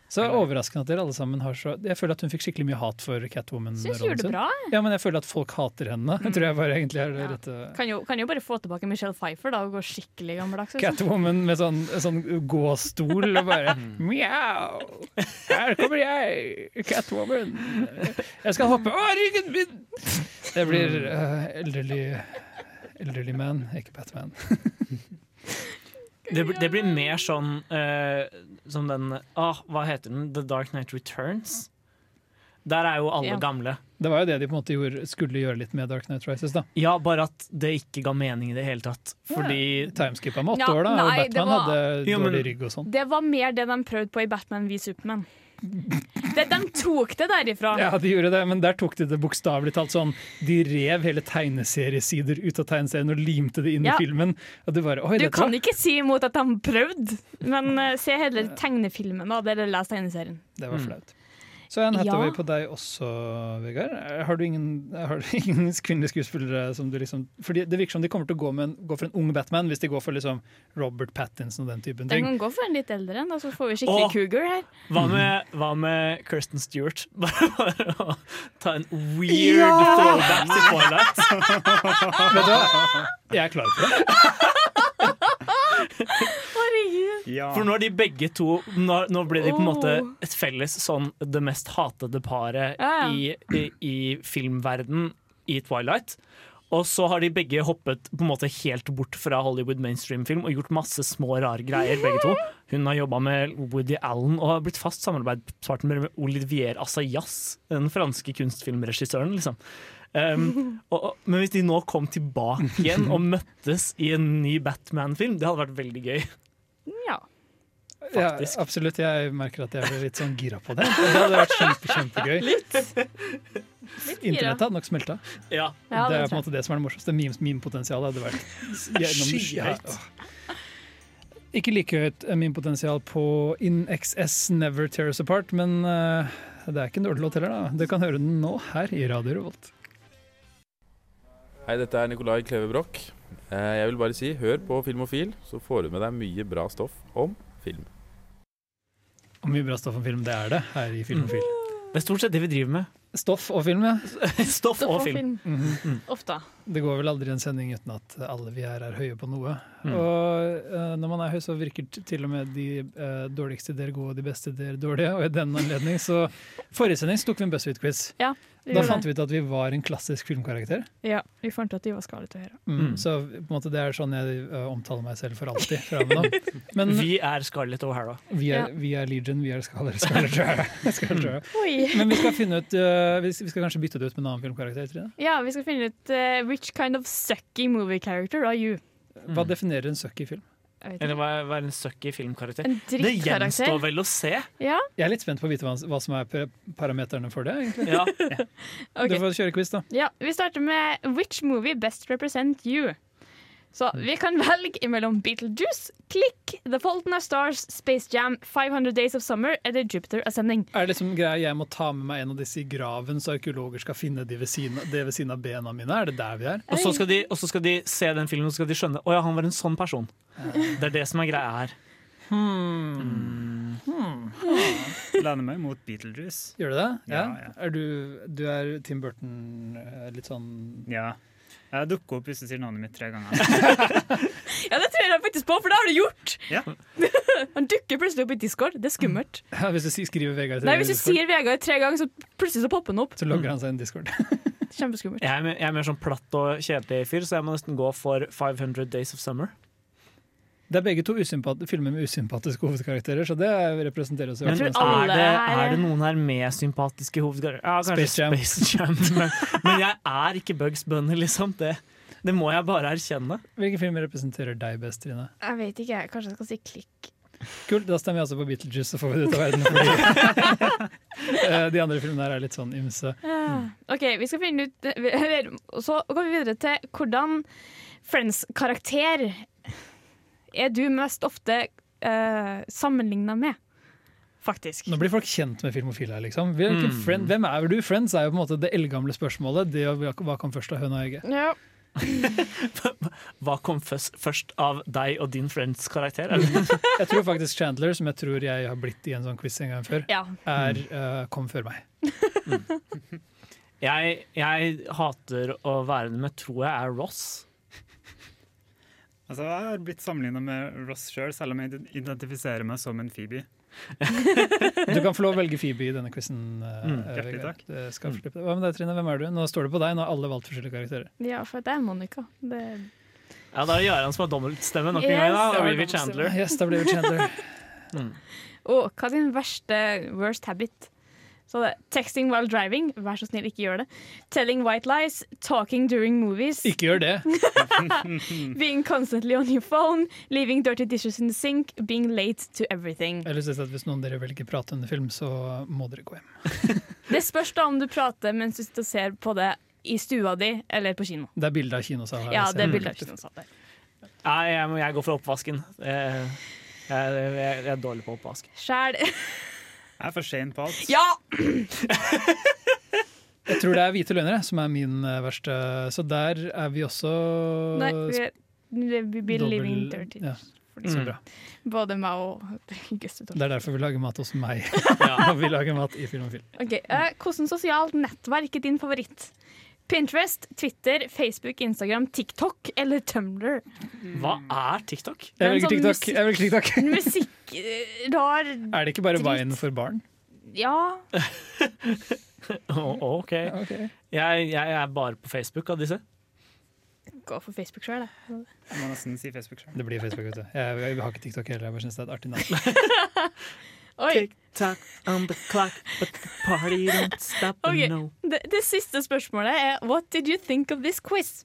S8: er
S3: det overraskende at dere alle sammen har så Jeg føler at hun fikk skikkelig mye hat for
S5: Catwoman-rollen.
S3: Ja, men jeg føler at folk hater henne. Jeg tror jeg bare egentlig er det
S5: Ja.
S3: rette
S5: Kan jo, kan jo bare få tilbake Michelle Pfeiffer da, og gå skikkelig gammeldags. liksom.
S3: Catwoman med sånn, sånn gåstol og bare Mjau! Her kommer jeg, Catwoman. Jeg skal hoppe Å, ryggen min! Det blir uh, elderly Elderly man, ikke Batman.
S7: Det, blir- det blir mer sånn uh, som den ah, Hva heter den? The Dark Night Returns. Der er jo alle
S5: Ja.
S7: gamle.
S3: Det var jo det de på en måte gjorde, skulle gjøre litt med Dark Knight Rises. da
S7: Ja, bare at det ikke ga mening i det hele tatt. Fordi
S3: Timeskippa med åtte
S5: Ja,
S3: år, da,
S5: nei,
S3: og Batman
S5: var-
S3: hadde
S7: Jo, men-
S3: dårlig rygg og sånn.
S5: Det var mer det de prøvde på i Batman v Superman. Det, de tok det derifra.
S3: Ja, de gjorde det, men der tok de det bokstavelig talt sånn. De rev hele tegneseriesider ut av tegneserien og limte det inn
S5: Ja.
S3: i filmen. Bare,
S5: Du kan ikke si imot at de prøvde, men uh, se heller tegnefilmen da, eller les tegneserien.
S3: det var flaut. Så en Hathaway
S5: Ja.
S3: på deg også, Vegard. Har du ingen, har du ingen kvinnelige skuespillere som du liksom Fordi Det virker som de kommer til å gå, med en, gå for en ung Batman, hvis de går for liksom Robert Pattinson og den typen ting.
S5: Den kan gå for en litt eldre en, da, så får vi skikkelig
S7: Åh.
S5: cougar her.
S7: Hva med, hva med Kirsten Stewart? Bare, bare å ta en weird
S5: Ja!
S7: throwback til Twilight.
S3: Vet du hva? Jeg er klar for det.
S8: Ja.
S7: For nå er de begge to Nå, nå ble de på en måte et felles sånn det mest hatede paret
S5: Ja, ja.
S7: i, i, i filmverden i Twilight. Og så har de begge hoppet på en måte helt bort fra Hollywood mainstream-film og gjort masse små, rare greier, begge to. Hun har jobba med Woody Allen og har blitt fast samarbeidspartner med Olivier Assayas, den franske kunstfilmregissøren. liksom. Um, og, og, men hvis de nå kom tilbake igjen og møttes i en ny Batman-film, det hadde vært veldig gøy.
S5: Ja.
S3: Ja,
S7: Faktisk.
S3: absolutt. Jeg merker at jeg ble litt sånn gira på det. Det hadde vært kjempe, kjempegøy. Internettet hadde nok smelta.
S7: Ja.
S5: Ja,
S3: det
S5: det
S3: er på en måte det som er det morsomste. Meme-potensialet hadde vært
S7: Skyhøyt.
S3: Ikke like høyt meme-potensial på In XS Never Tear Us Apart, men uh, det er ikke en dårlig låt heller, da. Du kan høre den nå her i Radio Revolt.
S10: Hei, dette er Nikolai Kleve Broch. Eh, Jeg vil bare si, hør på Filmofil, så får du med deg mye bra stoff om film.
S3: Og mye bra stoff om film, det er det her i Filmofil.
S7: Det er stort sett det vi driver med.
S3: Stoff og film, ja.
S7: Stoff og
S5: Stoff og
S7: film.
S5: film.
S3: Mhm.
S5: Ofte.
S3: Det går vel aldri en sending uten at alle vi her er høye på noe.
S7: Mm.
S3: Og uh, når man er høy, så virker til og med de uh, dårligste dere gode, og de beste dere dårlige. Og i den anledning så Forrige sending tok vi en BuzzFeed-quiz.
S5: Ja,
S3: Da fant vi ut at vi var en klassisk filmkarakter.
S5: Ja, vi fant ut at de var Scarlett og Hera.
S3: Mm.
S7: Mm.
S3: Så på en måte det er sånn jeg eh, omtaler meg selv for alltid. Fra med. Men vi,
S7: Vi er Scarlett O'Hara.
S3: er,
S5: Ja.
S3: vi er Legion, vi er Scarlett, Scarlett O'Hara. Men vi skal finne ut uh, vi vi skal kanskje bytte det ut med en annen filmkarakter. Trine.
S5: Ja, vi skal finne ut uh, which kind of sucky movie character are you?
S3: Hva
S7: Mm.
S3: definerer en sucky film?
S7: Eller hva er, hva er en sucky filmkarakter?
S5: En
S7: Det gjenstår vel å se.
S5: Ja,
S3: Jeg er litt spent på å vite hva, hva som er pa- parameterne for det. Ja.
S7: Ja.
S5: okay.
S3: Du får kjøre quiz, da.
S5: Ja, vi starter med Which movie best represent you? Så vi kan velge mellom Beetlejuice, Click, The Fault in Our Stars, Space Jam, 500 Days of Summer eller Jupiter Ascending.
S3: Er det liksom greia jeg må ta med meg en av disse i graven, så arkeologer skal finne de ved siden, det ved siden av bena mine? Er det der vi er?
S7: Og så skal, de, og så skal de se den filmen og så skal de skjønne Å ja, han var en sånn person. Det er det som er greia her.
S8: Lener meg mot Beetlejuice.
S3: Gjør du det? Ja.
S8: Ja, ja.
S3: Er du, du er Tim Burton eh, litt sånn
S8: Ja. Jeg dukker opp hvis du sier navnet mitt tre ganger.
S5: Ja, det tror jeg faktisk på, for det har du gjort!
S8: Ja.
S5: Han dukker plutselig opp i Discord. Det er skummelt.
S3: ja, Hvis du sier- skriver Vegard tre
S5: Nei, Hvis du
S3: Discord,
S5: sier Vegard tre ganger, så plutselig så popper han opp.
S3: så logger han seg inn i Discord.
S5: Kjempeskummelt.
S7: Jeg er, mer- jeg er mer sånn platt og kjedelig fyr, så jeg må nesten gå for 500 Days of Summer.
S3: Det er begge to filmer med usympatiske hovedkarakterer, så det representerer oss. hvert
S5: tror alle
S7: er det,
S5: er-
S7: det noen her med sympatiske hovedkarakterer? Ja, kanskje
S3: Space Jam.
S7: Space Jam. men, men jeg er ikke Bugs Bunny, liksom. Det, det må jeg bare erkjenne.
S3: Hvilke filmer representerer deg best, Trine?
S5: Jeg vet ikke, kanskje jeg skal si Klikk.
S3: Kult, da stemmer vi altså på Beetlejuice, så får vi det ut av verden. Fordi Eh, de andre filmene her er litt sånn ymse.
S5: OK, vi skal finne ut Så går vi videre til hvordan Friends-karakter er du mest ofte uh, sammenligna med, faktisk.
S3: Nå blir folk kjent med filmofile her, liksom.
S7: Mm.
S3: friend, hvem er du? Friends er jo på en måte det eldgamle spørsmålet. Det, hva kom først av høna og egget?
S5: Ja.
S7: Hva kom først, først av deg og din friends karakter? Er
S3: Jeg tror faktisk Chandler, som jeg tror jeg har blitt i en sånn quiz en gang før,
S5: ja.
S3: er, uh, kom før meg.
S7: Jeg, jeg hater å være med, tror jeg er Ross.
S8: Altså, jeg har blitt sammenligna med Ross sjøl, selv om jeg identifiserer meg som en Phoebe.
S3: Du kan få lov å velge Phoebe i denne quizen.
S7: Mm,
S3: eh,
S8: hjertelig takk.
S3: Det. Hva med deg, Trine? Hvem er du? Nå står det på deg. Nå har alle valgt forskjellige karakterer.
S5: ja, for det er Monica. Det,
S7: Ja, da er det Jarand som har dobbeltstemme nok en gang. Da, blir vi Chandler.
S3: Yes, da blir vi Chandler.
S5: Og hva er din verste worst habit? Så det, Texting while driving, vær så snill, ikke gjør det. Telling white lies, talking during movies.
S3: Ikke gjør det.
S5: Being constantly on your phone, leaving dirty dishes in the sink, being late to everything.
S3: Å si at Hvis noen dere velger prate under film, så må dere gå hjem.
S5: Det spørs da om du prater mens du sitter og ser på det i stua di eller på kino.
S3: Det er bilde av kinosal her.
S5: Ja, det er bilder av kinosal der.
S7: Nei, jeg, jeg går for oppvasken. Eh, Jeg, jeg, jeg er dårlig på oppvask.
S5: Sjæl.
S8: Jeg er for sein på alt.
S5: Ja!
S3: Jeg tror det er Hvite løgnere som er min eh, verste. Så der er vi også
S5: Nei, vi, er, vi blir living dirty.
S3: Ja, så
S7: Mm.
S3: bra.
S5: Både meg og Gustav.
S3: Det er derfor vi lager mat hos meg. Vi lager mat i Film og Film.
S5: Okay. Uh, Hvordan sosialt nettverk er din favoritt? Pinterest, Twitter, Facebook, Instagram, TikTok eller Tumblr?
S7: Hva er TikTok?
S3: Jeg velger
S5: sånn
S3: TikTok. Jeg velger TikTok.
S5: Musikk rar
S3: Er det ikke bare. Vine for barn?
S5: Ja.
S7: oh, OK. Jeg, jeg er bare på Facebook av disse.
S5: Gå for Facebook sjøl, jeg.
S8: Jeg må nesten si Facebook selv.
S3: Det blir Facebook, vet du. Jeg, jeg har ikke TikTok heller. Jeg bare synes det er et artig navn.
S5: Oi.
S7: Tick-tock on the clock, but the party don't stop.
S5: Ok,
S7: No.
S5: det, det siste spørsmålet er What did you think of this quiz?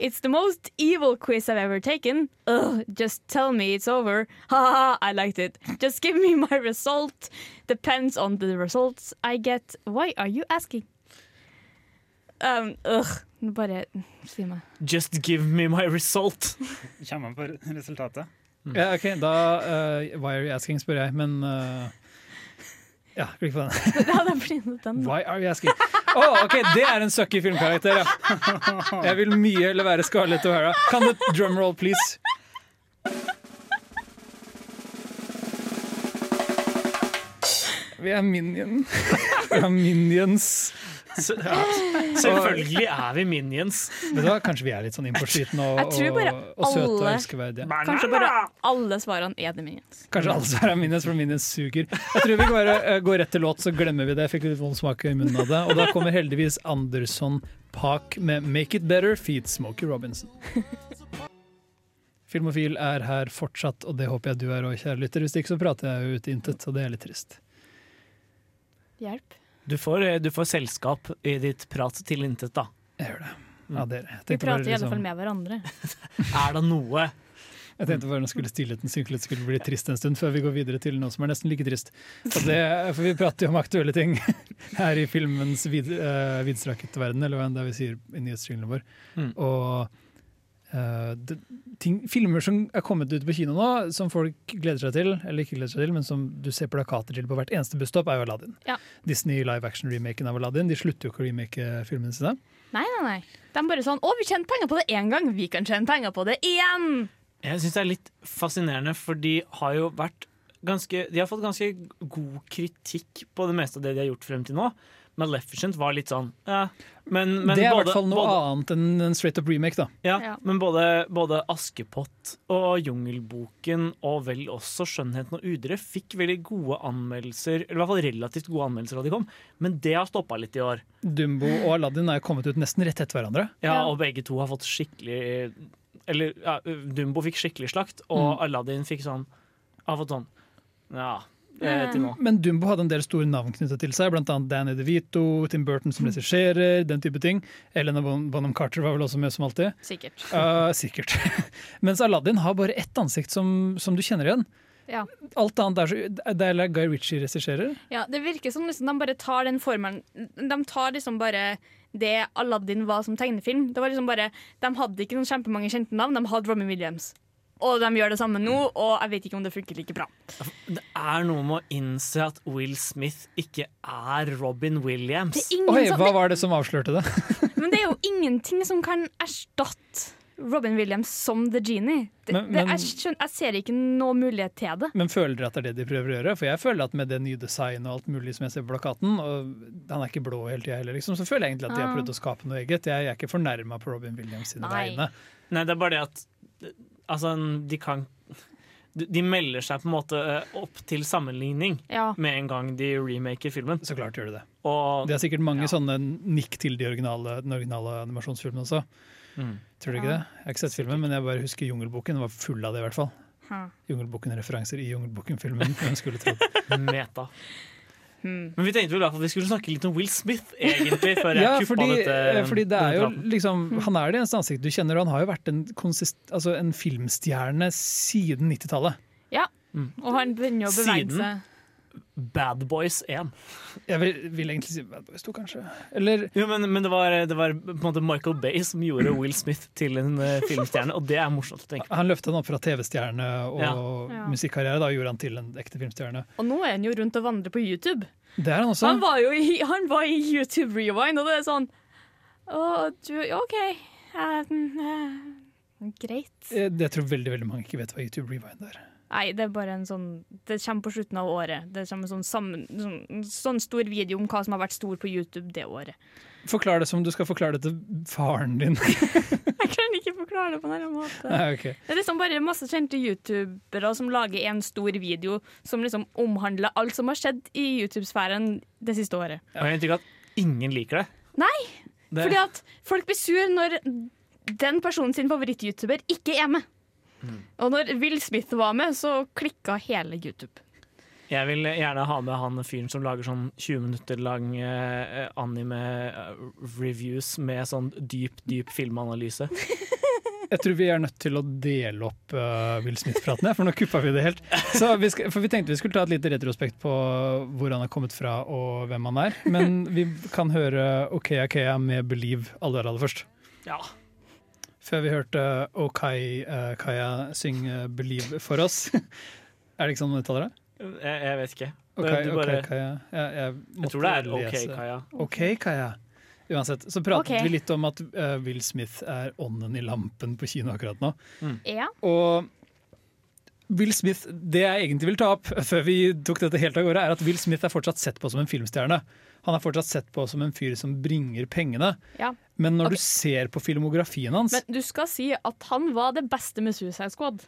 S5: It's the most evil quiz I've ever taken. Ugh, just tell me it's over. Ha ha, ha, I liked it. Just give me my result. Depends on the results I get. Why are you asking? Um, ugh, bare si meg.
S7: Just give me my result.
S8: Kommer man på resultatet?
S3: Ja, ok, da uh, Why are you asking, spør jeg, men uh, Ja, klikk på den.
S5: Ja, da blir den.
S3: Why are you asking? Å, ok, Det er en sucky filmkarakter, ja. Jeg vil mye heller være Scarlett O'Hara. Kan du drumroll, please? Vi er minion. Har minions.
S7: Så, ja. Selvfølgelig er vi minions.
S3: Men da, Kanskje vi er litt sånn innpåslitne og, og, og søte og elskeverdige.
S5: Kanskje bare alle svarene er det Minions.
S3: Kanskje alle svarer er minions, for minions suger. Jeg tror vi kan bare uh, gå rett til låt, så glemmer vi det. Jeg fikk litt vond smak i munnen av det. Og da kommer heldigvis Anderson Park med 'Make It Better' feat Smokey Robinson. Filmofil er her fortsatt, og det håper jeg du er òg, kjære lytter. Hvis ikke så prater jeg jo ut intet, og det er litt trist.
S5: Hjelp.
S7: Du får, eh, du får selskap i ditt prat til intet, da.
S3: Jeg gjør det. Ja, dere.
S5: Vi prater i alle
S3: liksom-
S5: fall med hverandre.
S7: Er det noe
S3: Jeg tenkte bare nå skulle stillheten synke litt, skulle bli trist en stund før vi går videre til noe som er nesten like trist. Det, for vi prater jo om aktuelle ting her i filmens vid, uh, vidstrakte verden, eller hva enn det er vi sier i nyhetsstreamene vår.
S7: Mm.
S3: Og eh, det, ting, filmer som er kommet ut på kino nå, som folk gleder seg til, eller ikke gleder seg til, men som du ser plakater til på hvert eneste busstopp, er jo Aladdin.
S5: Ja.
S3: Disney live action-remaken av Aladdin. De slutter jo ikke å remake filmene sine.
S5: Nei, nei, nei. De bare sånn Å, vi tjente penger på det én gang, vi kan tjene penger på det igjen!
S7: Jeg syns det er litt fascinerende, for de har jo vært ganske De har fått ganske god kritikk på det meste av det de har gjort frem til nå. Maleficent var litt sånn ja, men, men
S3: det er i hvert fall noe
S7: både-
S3: annet enn en straight up remake, da.
S7: Ja,
S5: Ja.
S7: men både, både Askepott og Jungelboken og vel også Skjønnheten og udre fikk veldig gode anmeldelser, eller i hvert fall relativt gode anmeldelser da de kom, men det har stoppa litt i år.
S3: Dumbo og Aladdin er kommet ut nesten rett etter hverandre.
S7: Ja. Og begge to har fått skikkelig Eller ja, Dumbo fikk skikkelig slakt, og Aladdin fikk sånn Har fått sånn Ja, eh, til nå.
S3: Men Dumbo hadde en del store navn knyttet til seg, annet Danny DeVito, Tim Burton som regisserer, den type ting. Elena Bonham Carter var vel også med som alltid.
S5: Sikkert.
S3: Uh, sikkert. Mens Aladdin har bare ett ansikt som, som du kjenner igjen.
S5: Ja.
S3: Alt annet er så Det er Guy Ritchie regisserer.
S5: Ja, det virker som liksom de bare tar den formelen De tar liksom bare det Aladdin var som tegnefilm. Det var liksom bare, De hadde ikke noen kjempemange kjente navn, de hadde Robin Williams. Og de gjør det samme nå, og jeg vet ikke om det funker like bra.
S7: Det er noe med å innse at Will Smith ikke er Robin Williams.
S5: Er
S3: Oi,
S5: som,
S3: hva var det som avslørte det?
S5: men det er jo ingenting som kan erstatte Robin Williams som The Genie. Det,
S3: Men-
S5: det,
S3: men-
S5: jeg, skjønner, jeg ser ikke noe mulighet til det.
S3: Men føler dere at det er det de prøver å gjøre? For jeg føler at med det nye designet og alt mulig som jeg ser på plakaten, og han er ikke blå hele tida heller, liksom, så føler jeg egentlig at de har
S5: Ah.
S3: prøvd å skape noe eget. Jeg, jeg er ikke fornærma på Robin Williams sine
S5: Nei.
S3: vegne.
S7: Nei, det er bare det at Altså, de kan De de melder seg på en måte eh, opp til sammenligning
S5: Ja.
S7: med en gang de remaker filmen.
S3: Så klart gjør de det.
S7: Og
S3: Det er sikkert mange
S7: Ja.
S3: sånne nikk til de originale, den originale animasjonsfilmen også. Tror du ikke det? Jeg har ikke sett filmen, men jeg bare husker Jungelboken. Den var full av det, i hvert fall. Jungelboken-referanser i Jungelboken-filmen.
S7: Meta.
S5: Hmm.
S7: Men vi tenkte vel at vi skulle snakke litt om Will Smith, egentlig, før jeg
S3: Ja, fordi,
S7: dette.
S3: eh, fordi det er jo liksom Han er det eneste ansiktet du kjenner, og han har jo vært en, konsist, altså en filmstjerne siden 90-tallet.
S5: Ja. Og han begynner å bevege
S7: Siden?
S5: seg.
S7: Bad Boys 1.
S3: Jeg vil, vil egentlig si Bad Boys 2, kanskje. Eller
S7: Jo, men, men det, var, det var på en måte Michael Bay som gjorde Will Smith til en eh, filmstjerne, og det er morsomt å tenke på.
S3: Han løftet han opp fra TV-stjerne og
S7: Ja.
S3: Musikkarriere. Da gjorde han til en ekte filmstjerne.
S5: Og nå er han jo rundt og vandrer på YouTube.
S3: Det er han også.
S5: Han var jo i, han var i YouTube Rewind, og det er sånn Å, du OK. Uh, uh, greit.
S3: Det tror veldig veldig mange ikke vet hva YouTube Rewind er.
S5: Nei, det er bare en sånn Det kommer på slutten av året. Det kommer en sånn, sammen, sånn, sånn stor video om hva som har vært stor på YouTube det året.
S3: Forklar det som du skal forklare det til faren din.
S5: Jeg kan ikke forklare det på en annen måte.
S3: Nei, okay.
S5: Det er liksom bare masse kjente youtubere som lager en stor video som liksom omhandler alt som har skjedd i YouTube-sfæren det siste året.
S7: Og jeg har inntrykk av at ingen liker det.
S5: Nei!
S7: Det-
S5: Fordi at folk blir sur når den personen sin favoritt-youtuber ikke er med. Og når Will Smith var med, så klikka hele YouTube.
S7: Jeg vil gjerne ha med han fyren som lager sånn 20 minutter lang eh, anime-reviews med sånn dyp, dyp filmanalyse.
S3: Jeg tror vi er nødt til å dele opp uh, Will Smith-praten, for nå kuppa vi det helt. Så vi skal, for vi tenkte vi skulle ta et lite retrospekt på hvor han er kommet fra og hvem han er. Men vi kan høre OK Akea med 'Believe' aller aller først.
S7: Ja.
S3: Før vi hørte Okai uh, Kaya synge 'Believe' for oss. er det ikke sånn man uttaler det?
S7: Jeg, jeg vet ikke.
S3: Okay,
S7: Det- du bare-
S3: okay, Kaja. Jeg, jeg,
S7: Jeg tror det er OK. Kaja.
S3: OK, Kaja. Uansett, så pratet
S5: okay.
S3: vi litt om at uh, Will Smith er ånden i lampen på kino akkurat nå.
S5: Ja.
S3: Og Will Smith, Det jeg egentlig vil ta opp før vi tok dette helt av gårde, er at Will Smith er fortsatt sett på som en filmstjerne. Han er fortsatt sett på som en fyr som bringer pengene.
S5: Ja.
S3: Men når
S5: okay.
S3: du ser på filmografien hans
S5: Men du skal si at han var det beste med Suicide Squad.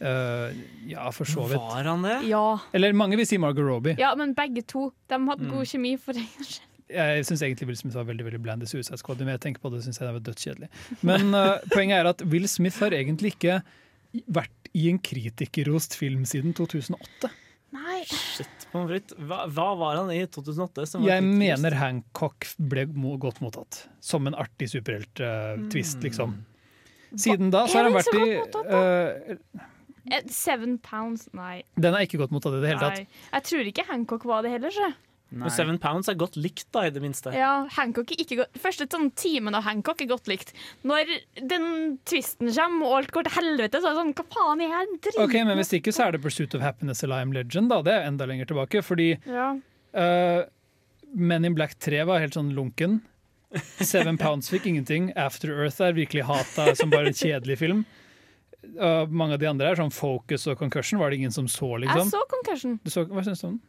S3: Uh, Ja, for så vidt.
S7: Var han det?
S5: Ja.
S3: Eller mange vil si Margot Robbie.
S5: ja, men begge to. De hadde
S3: Mm.
S5: god kjemi for det.
S3: Jeg syns egentlig Will Smith var veldig veldig bland i Suicide Squad. Men jeg tenker på det, synes jeg det var dødskjedelig. Men uh, poenget er at Will Smith har egentlig ikke vært i en kritikerrost film siden 2008.
S5: Nei.
S7: Shit, pommes frites. Hva, hva var han i 2008? Som var
S3: Jeg mener Hancock ble godt mottatt. Som en artig superhelt-twist, liksom. Siden da så har han vært
S5: så
S3: i eh,
S5: Eh, Seven pounds, nei.
S3: Den er ikke godt mottatt i det hele tatt.
S5: nei. Jeg tror ikke Hancock var det heller, sjø.
S7: Men Seven Pounds er godt likt, da, i det minste.
S5: Ja, Hancock er ikke godt. Første sånn timen av Hancock er godt likt. Når den twisten kommer og alt går til helvete, så er det sånn Hva faen er jeg drit
S3: Ok, Men hvis ikke så er det Pursuit of Happiness eller I Am Legend. da, Det er enda lenger tilbake. Fordi
S5: Ja.
S3: uh, Men in Black 3 var helt sånn lunken. Seven Pounds fikk ingenting. After Earth er virkelig hata som bare en kjedelig film. Og mange av de andre her, sånn Focus og Concussion var det ingen som så, liksom?
S5: Jeg så Concussion.
S3: Du så, hva syns du om den?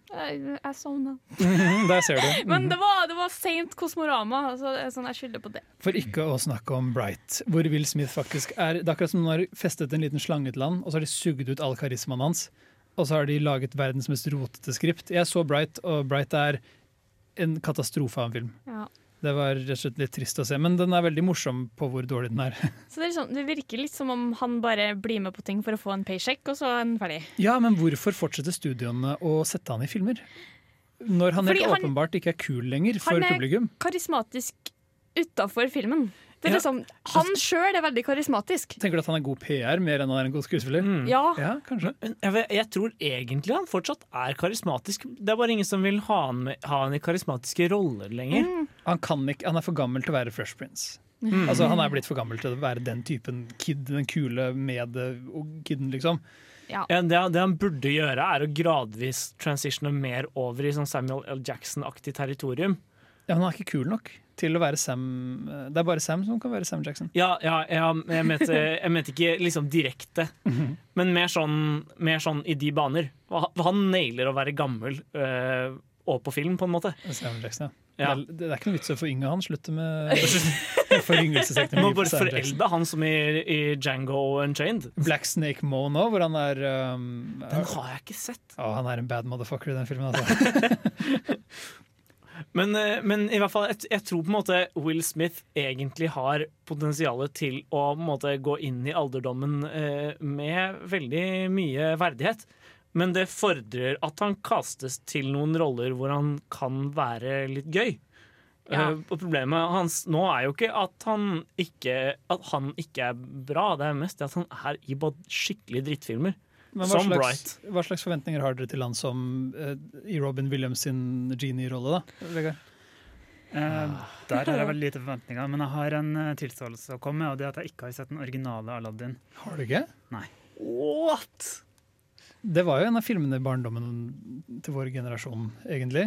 S5: Jeg, sovna.
S3: Der ser du.
S5: Men det var, det var seint Kosmorama, så er sånn, jeg skylder på det.
S3: For ikke å snakke om Bright, hvor Will Smith faktisk er Det er akkurat som om de har festet en liten slange til han, og så har de sugd ut all karismaen hans. Og så har de laget verdens mest rotete skript. Jeg så Bright, og Bright er en katastrofe av en film.
S5: Ja.
S3: Det var rett og slett litt trist å se, men den er veldig morsom på hvor dårlig den er.
S5: Så det, er sånn, det virker litt som om han bare blir med på ting for å få en paycheck, og så er han ferdig.
S3: Ja, men hvorfor fortsetter studioene å sette han i filmer? Når han helt
S5: Fordi han-
S3: åpenbart ikke er kul lenger for publikum.
S5: Han er
S3: publikum.
S5: karismatisk utafor filmen. Det er
S3: Ja.
S5: liksom, han sjøl er veldig karismatisk.
S3: Tenker du at han er god PR mer enn han er en god skuespiller?
S7: Mm.
S5: Ja.
S3: Ja, kanskje.
S7: Jeg, vet- jeg tror egentlig han fortsatt er karismatisk. Det er bare ingen som vil ha han, med, ha han i karismatiske roller lenger.
S5: Mm.
S3: Han, kan ikke, han er for gammel til å være Fresh Prince.
S7: Mm.
S3: Altså, han er blitt for gammel til å være den typen kid, den kule med-kiden, liksom.
S5: Ja.
S7: Ja, det, det han burde gjøre, er å gradvis transitione mer over i sånn Samuel L. Jackson-aktig territorium.
S3: Ja, men han er ikke kul nok til å være Sam Det er bare Sam som kan være Sam Jackson.
S7: Ja, ja, ja jeg, mente, jeg mente ikke liksom direkte, men mer sånn, mer sånn i de baner. Han nailer å være gammel øh, og på film, på en måte.
S3: Sam Jackson, ja.
S7: Ja.
S3: Det, er, ikke noe vits å forynge han. Slutte med foryngelsesteknologi.
S7: Må bare forelde han som i, i Django Unchained.
S3: Black Snake Moe nå, hvor han er um,
S7: Den har jeg ikke sett.
S3: Å, han er en bad motherfucker i den filmen. Altså.
S7: Men, eh, men i hvert fall, jeg, jeg tror på en måte Will Smith egentlig har potensialet til å måte gå inn i alderdommen eh, med veldig mye verdighet. Men det fordrer at han kastes til noen roller hvor han kan være litt gøy.
S5: Ja.
S7: Uh, og problemet hans nå er jo ikke at han ikke, at han ikke er bra, det er mest det at han er i bare skikkelige drittfilmer.
S3: Men hva
S7: Som
S3: slags,
S7: Bright.
S3: hva slags forventninger har dere til han som eh, i Robin Williams sin genie-rolle, da? Vegard?
S8: Eh, der har jeg veldig lite forventninger, men jeg har en eh, tilståelse å komme med, og det er at jeg ikke har sett den originale Aladdin.
S3: Har du ikke?
S8: Nei.
S7: What?!
S3: Det var jo en av filmene i barndommen til vår generasjon, egentlig.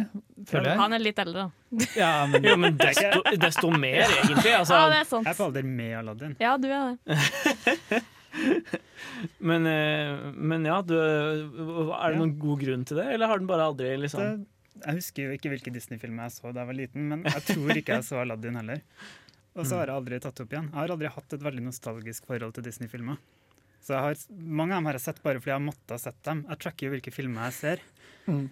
S3: Føler jeg.
S5: Han er litt eldre, da.
S3: Ja, men,
S7: Jo, men desto, desto mer, egentlig. Altså,
S5: Ja, det er sant.
S8: Jeg er på alder med Aladdin.
S5: Ja, du er det.
S7: Men, eh, men ja, du, er det noen god grunn til det, eller har den bare aldri liksom
S8: Det, jeg husker jo ikke hvilke Disney-filmer jeg så da jeg var liten, men jeg tror ikke jeg så Aladdin heller. Og så har jeg aldri tatt det opp igjen. Jeg har aldri hatt et veldig nostalgisk forhold til Disney-filmer. Så jeg har, Mange av dem har jeg sett bare fordi jeg har måttet ha sett dem. Jeg tracker jo hvilke filmer jeg ser.
S3: Mm.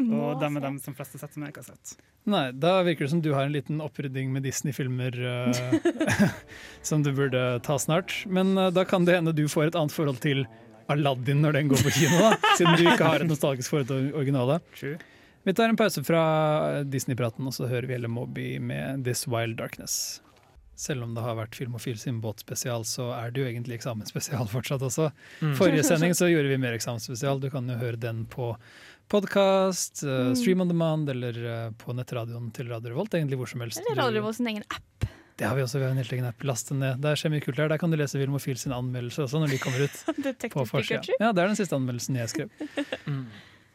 S8: Og dem er dem som flest har sett som jeg ikke har sett.
S3: Nei, da virker det som du har en liten opprydding med Disney-filmer uh, som du burde ta snart. Men uh, da kan det hende du får et annet forhold til Aladdin når den går på kino, da. Siden du ikke har et nostalgisk forhold til originale.
S8: True.
S3: Vi tar en pause fra Disney-praten, og så hører vi hele Moby med 'This Wild Darkness'. Selv om det har vært Filmofil sin båtspesial, så er det jo egentlig eksamensspesial fortsatt også.
S7: Mm.
S3: Forrige sending så gjorde vi mer eksamensspesial. Du kan jo høre den på podkast, stream on demand eller eh, på nettradioen til Radio Revolt. Egentlig hvor som helst.
S5: Eller Radio Revolt sin egen app.
S3: Det har vi også. Vi har en helt egen app. Last den ned. Der skjer mye kult der. Der kan du lese Vilmofil sin anmeldelse også når de kommer ut. på forsida. Ja, det er den siste anmeldelsen jeg skrev.
S7: Mm.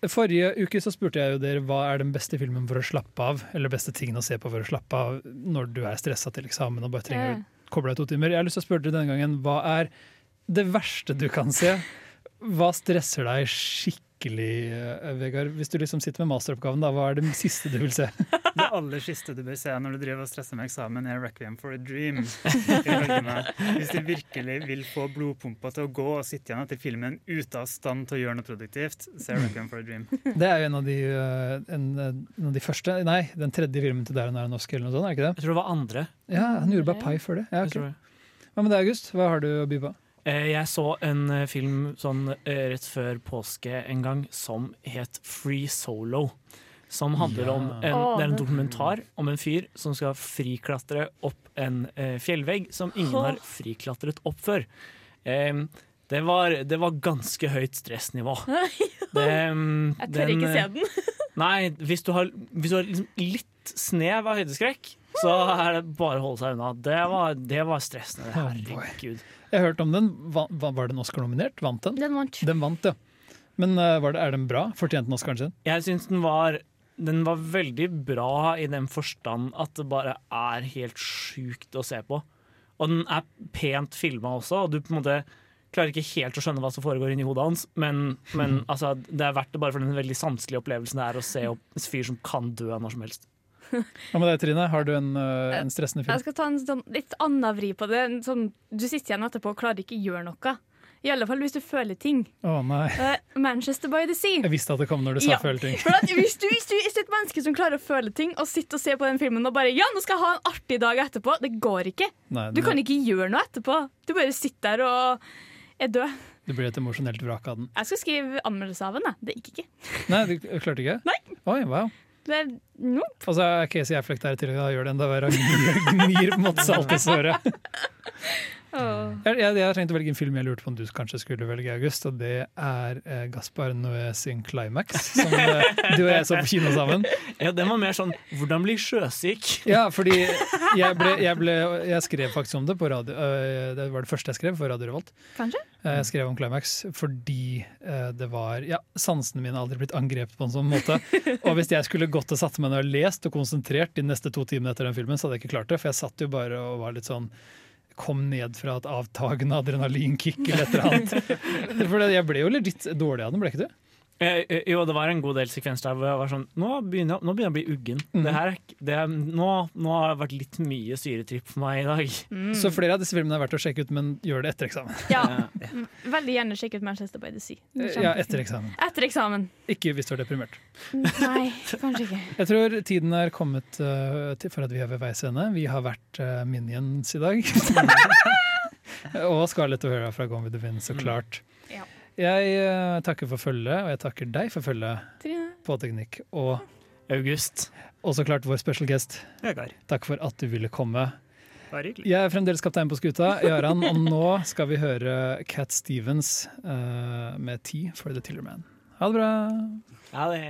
S3: Forrige uke så spurte jeg jo dere hva er den beste filmen for å slappe av, eller beste tingen å se på for å slappe av når du er stressa til eksamen og bare trenger å koble deg to timer. Jeg har lyst til å spørre dere denne gangen, hva er det verste du kan se? Hva stresser deg skikkelig, eh, Vegard? Hvis du liksom sitter med masteroppgaven, da, hva er det siste du vil se?
S8: Det aller siste du bør se når du driver og stresser med eksamen, er 'Requiem for a Dream'. Hvis du virkelig vil få blodpumpa til å gå og sitte igjen etter filmen ute av stand til å gjøre noe produktivt, se 'Requiem for a Dream'.
S3: Det er jo en av de, eh, en, en av de første Nei, den tredje filmen til Darren Aronofsky eller noe sånt, er ikke det?
S7: Jeg tror det var andre.
S3: Ja, han gjorde bare pai før det. Ja,
S7: okay.
S3: Hva med deg, August? Hva har du å by på?
S7: Eh, Jeg så en eh, film sånn eh, rett før påske en gang som het Free Solo. Som handler om en, Det er en dokumentar om en fyr som skal friklatre opp en fjellvegg som ingen har friklatret opp før. Det, var, det var ganske høyt stressnivå. Det,
S5: Jeg tør ikke se den.
S7: Nei, hvis du har, hvis du har liksom litt snev av høydeskrekk, så er det bare å holde seg unna. Det var, det var stressende.
S3: Oh.
S7: Herregud.
S3: Jeg har hørt om den. Va- va- Var den Oscar-nominert? Vant den?
S5: Den vant.
S3: Den vant, ja. Men eh, var det, er den bra? Fortjente den Oscaren sin?
S7: Jeg syns den var den var veldig bra i den forstand at det bare er helt sjukt å se på. Og den er pent filma også, og du på en måte klarer ikke helt å skjønne hva som foregår inni hodet hans, men, men altså, det er verdt det bare for den veldig sanselige opplevelsen det er å se opp en fyr som kan dø når som helst.
S3: Hva med deg, Trine? Har du en, eh, en stressende
S5: Jeg skal ta en sånn litt annen vri på det. Sånn, du sitter igjen etterpå og klarer ikke å gjøre noe. I alle fall hvis du føler ting.
S3: Nei.
S5: Eh, Manchester by the Sea.
S3: Jeg visste at det kom når du sa
S5: Ja.
S3: føle ting.
S5: For at hvis, du, hvis du er et menneske som klarer å føle ting, og sitter og ser på den filmen og bare Ja, nå skal jeg ha en artig dag etterpå. Det går ikke.
S3: Nei,
S5: Du kan ikke gjøre noe etterpå. Du bare sitter der og er død.
S3: Du blir et emosjonelt vrak av den.
S5: Jeg skal skrive anmeldelse av den. Det gikk ikke.
S3: Nei, du klarte ikke?
S5: Nei.
S3: Oi, wow.
S5: Det er no.
S3: Og så er Casey Affleck der i tillegg. Da gjør det enda verre. Gnir, gnir på en måte salt i såret.
S5: Åh.
S3: Jeg, jeg, jeg har tenkt å velge en film jeg lurte på om du kanskje skulle velge, August. Og det er eh, Gaspar Noé sin Climax, som eh, du og jeg så på kino sammen.
S7: Ja, Den var mer sånn 'hvordan bli sjøsyk'?
S3: Ja, fordi jeg, ble, jeg, ble, jeg skrev faktisk om det på radio. øh, Det var det første jeg skrev for Radio Revolt.
S5: Kanskje?
S3: Eh, Jeg skrev om Climax fordi eh, det var Ja, sansene mine har aldri blitt angrepet på en sånn måte. Og hvis jeg skulle gått og satt meg ned og lest og konsentrert de neste to timene etter den filmen, så hadde jeg ikke klart det. For jeg satt jo bare og var litt sånn Kom ned fra et avtagende adrenalinkick eller et eller annet. For jeg ble jo litt dårlig av den, ble ikke du?
S7: Eh, eh, jo, det var en god del sekvenser der hvor jeg var sånn Nå begynner, nå begynner jeg å bli uggen.
S3: Mm.
S7: Det her, er det nå, nå har det vært litt mye syretripp for meg i dag.
S5: Mm.
S3: Så flere av disse filmene er verdt å sjekke ut, men gjør det etter eksamen.
S5: Ja. ja. Veldig gjerne sjekke ut Manchester by the Sea. Er
S3: Ja, etter eksamen.
S5: Etter eksamen.
S3: Ikke hvis du er deprimert.
S5: Nei, kanskje ikke.
S3: Jeg tror tiden er kommet uh, til for at vi er ved veis ende. Vi har vært uh, Minions i dag. og Scarlett O'Hara fra Gone with the Wind, så klart.
S5: Ja.
S3: Jeg eh, takker for følget, og jeg takker deg for følget på Teknikk. Og
S7: August.
S3: Og så klart vår special guest.
S8: Vegard.
S3: Takk for at du ville komme.
S8: Bare hyggelig.
S3: Jeg er fremdeles kaptein på skuta, Jaran, og nå skal vi høre Cat Stevens uh, med T for the Tillerman. Ha det bra!
S7: Ha det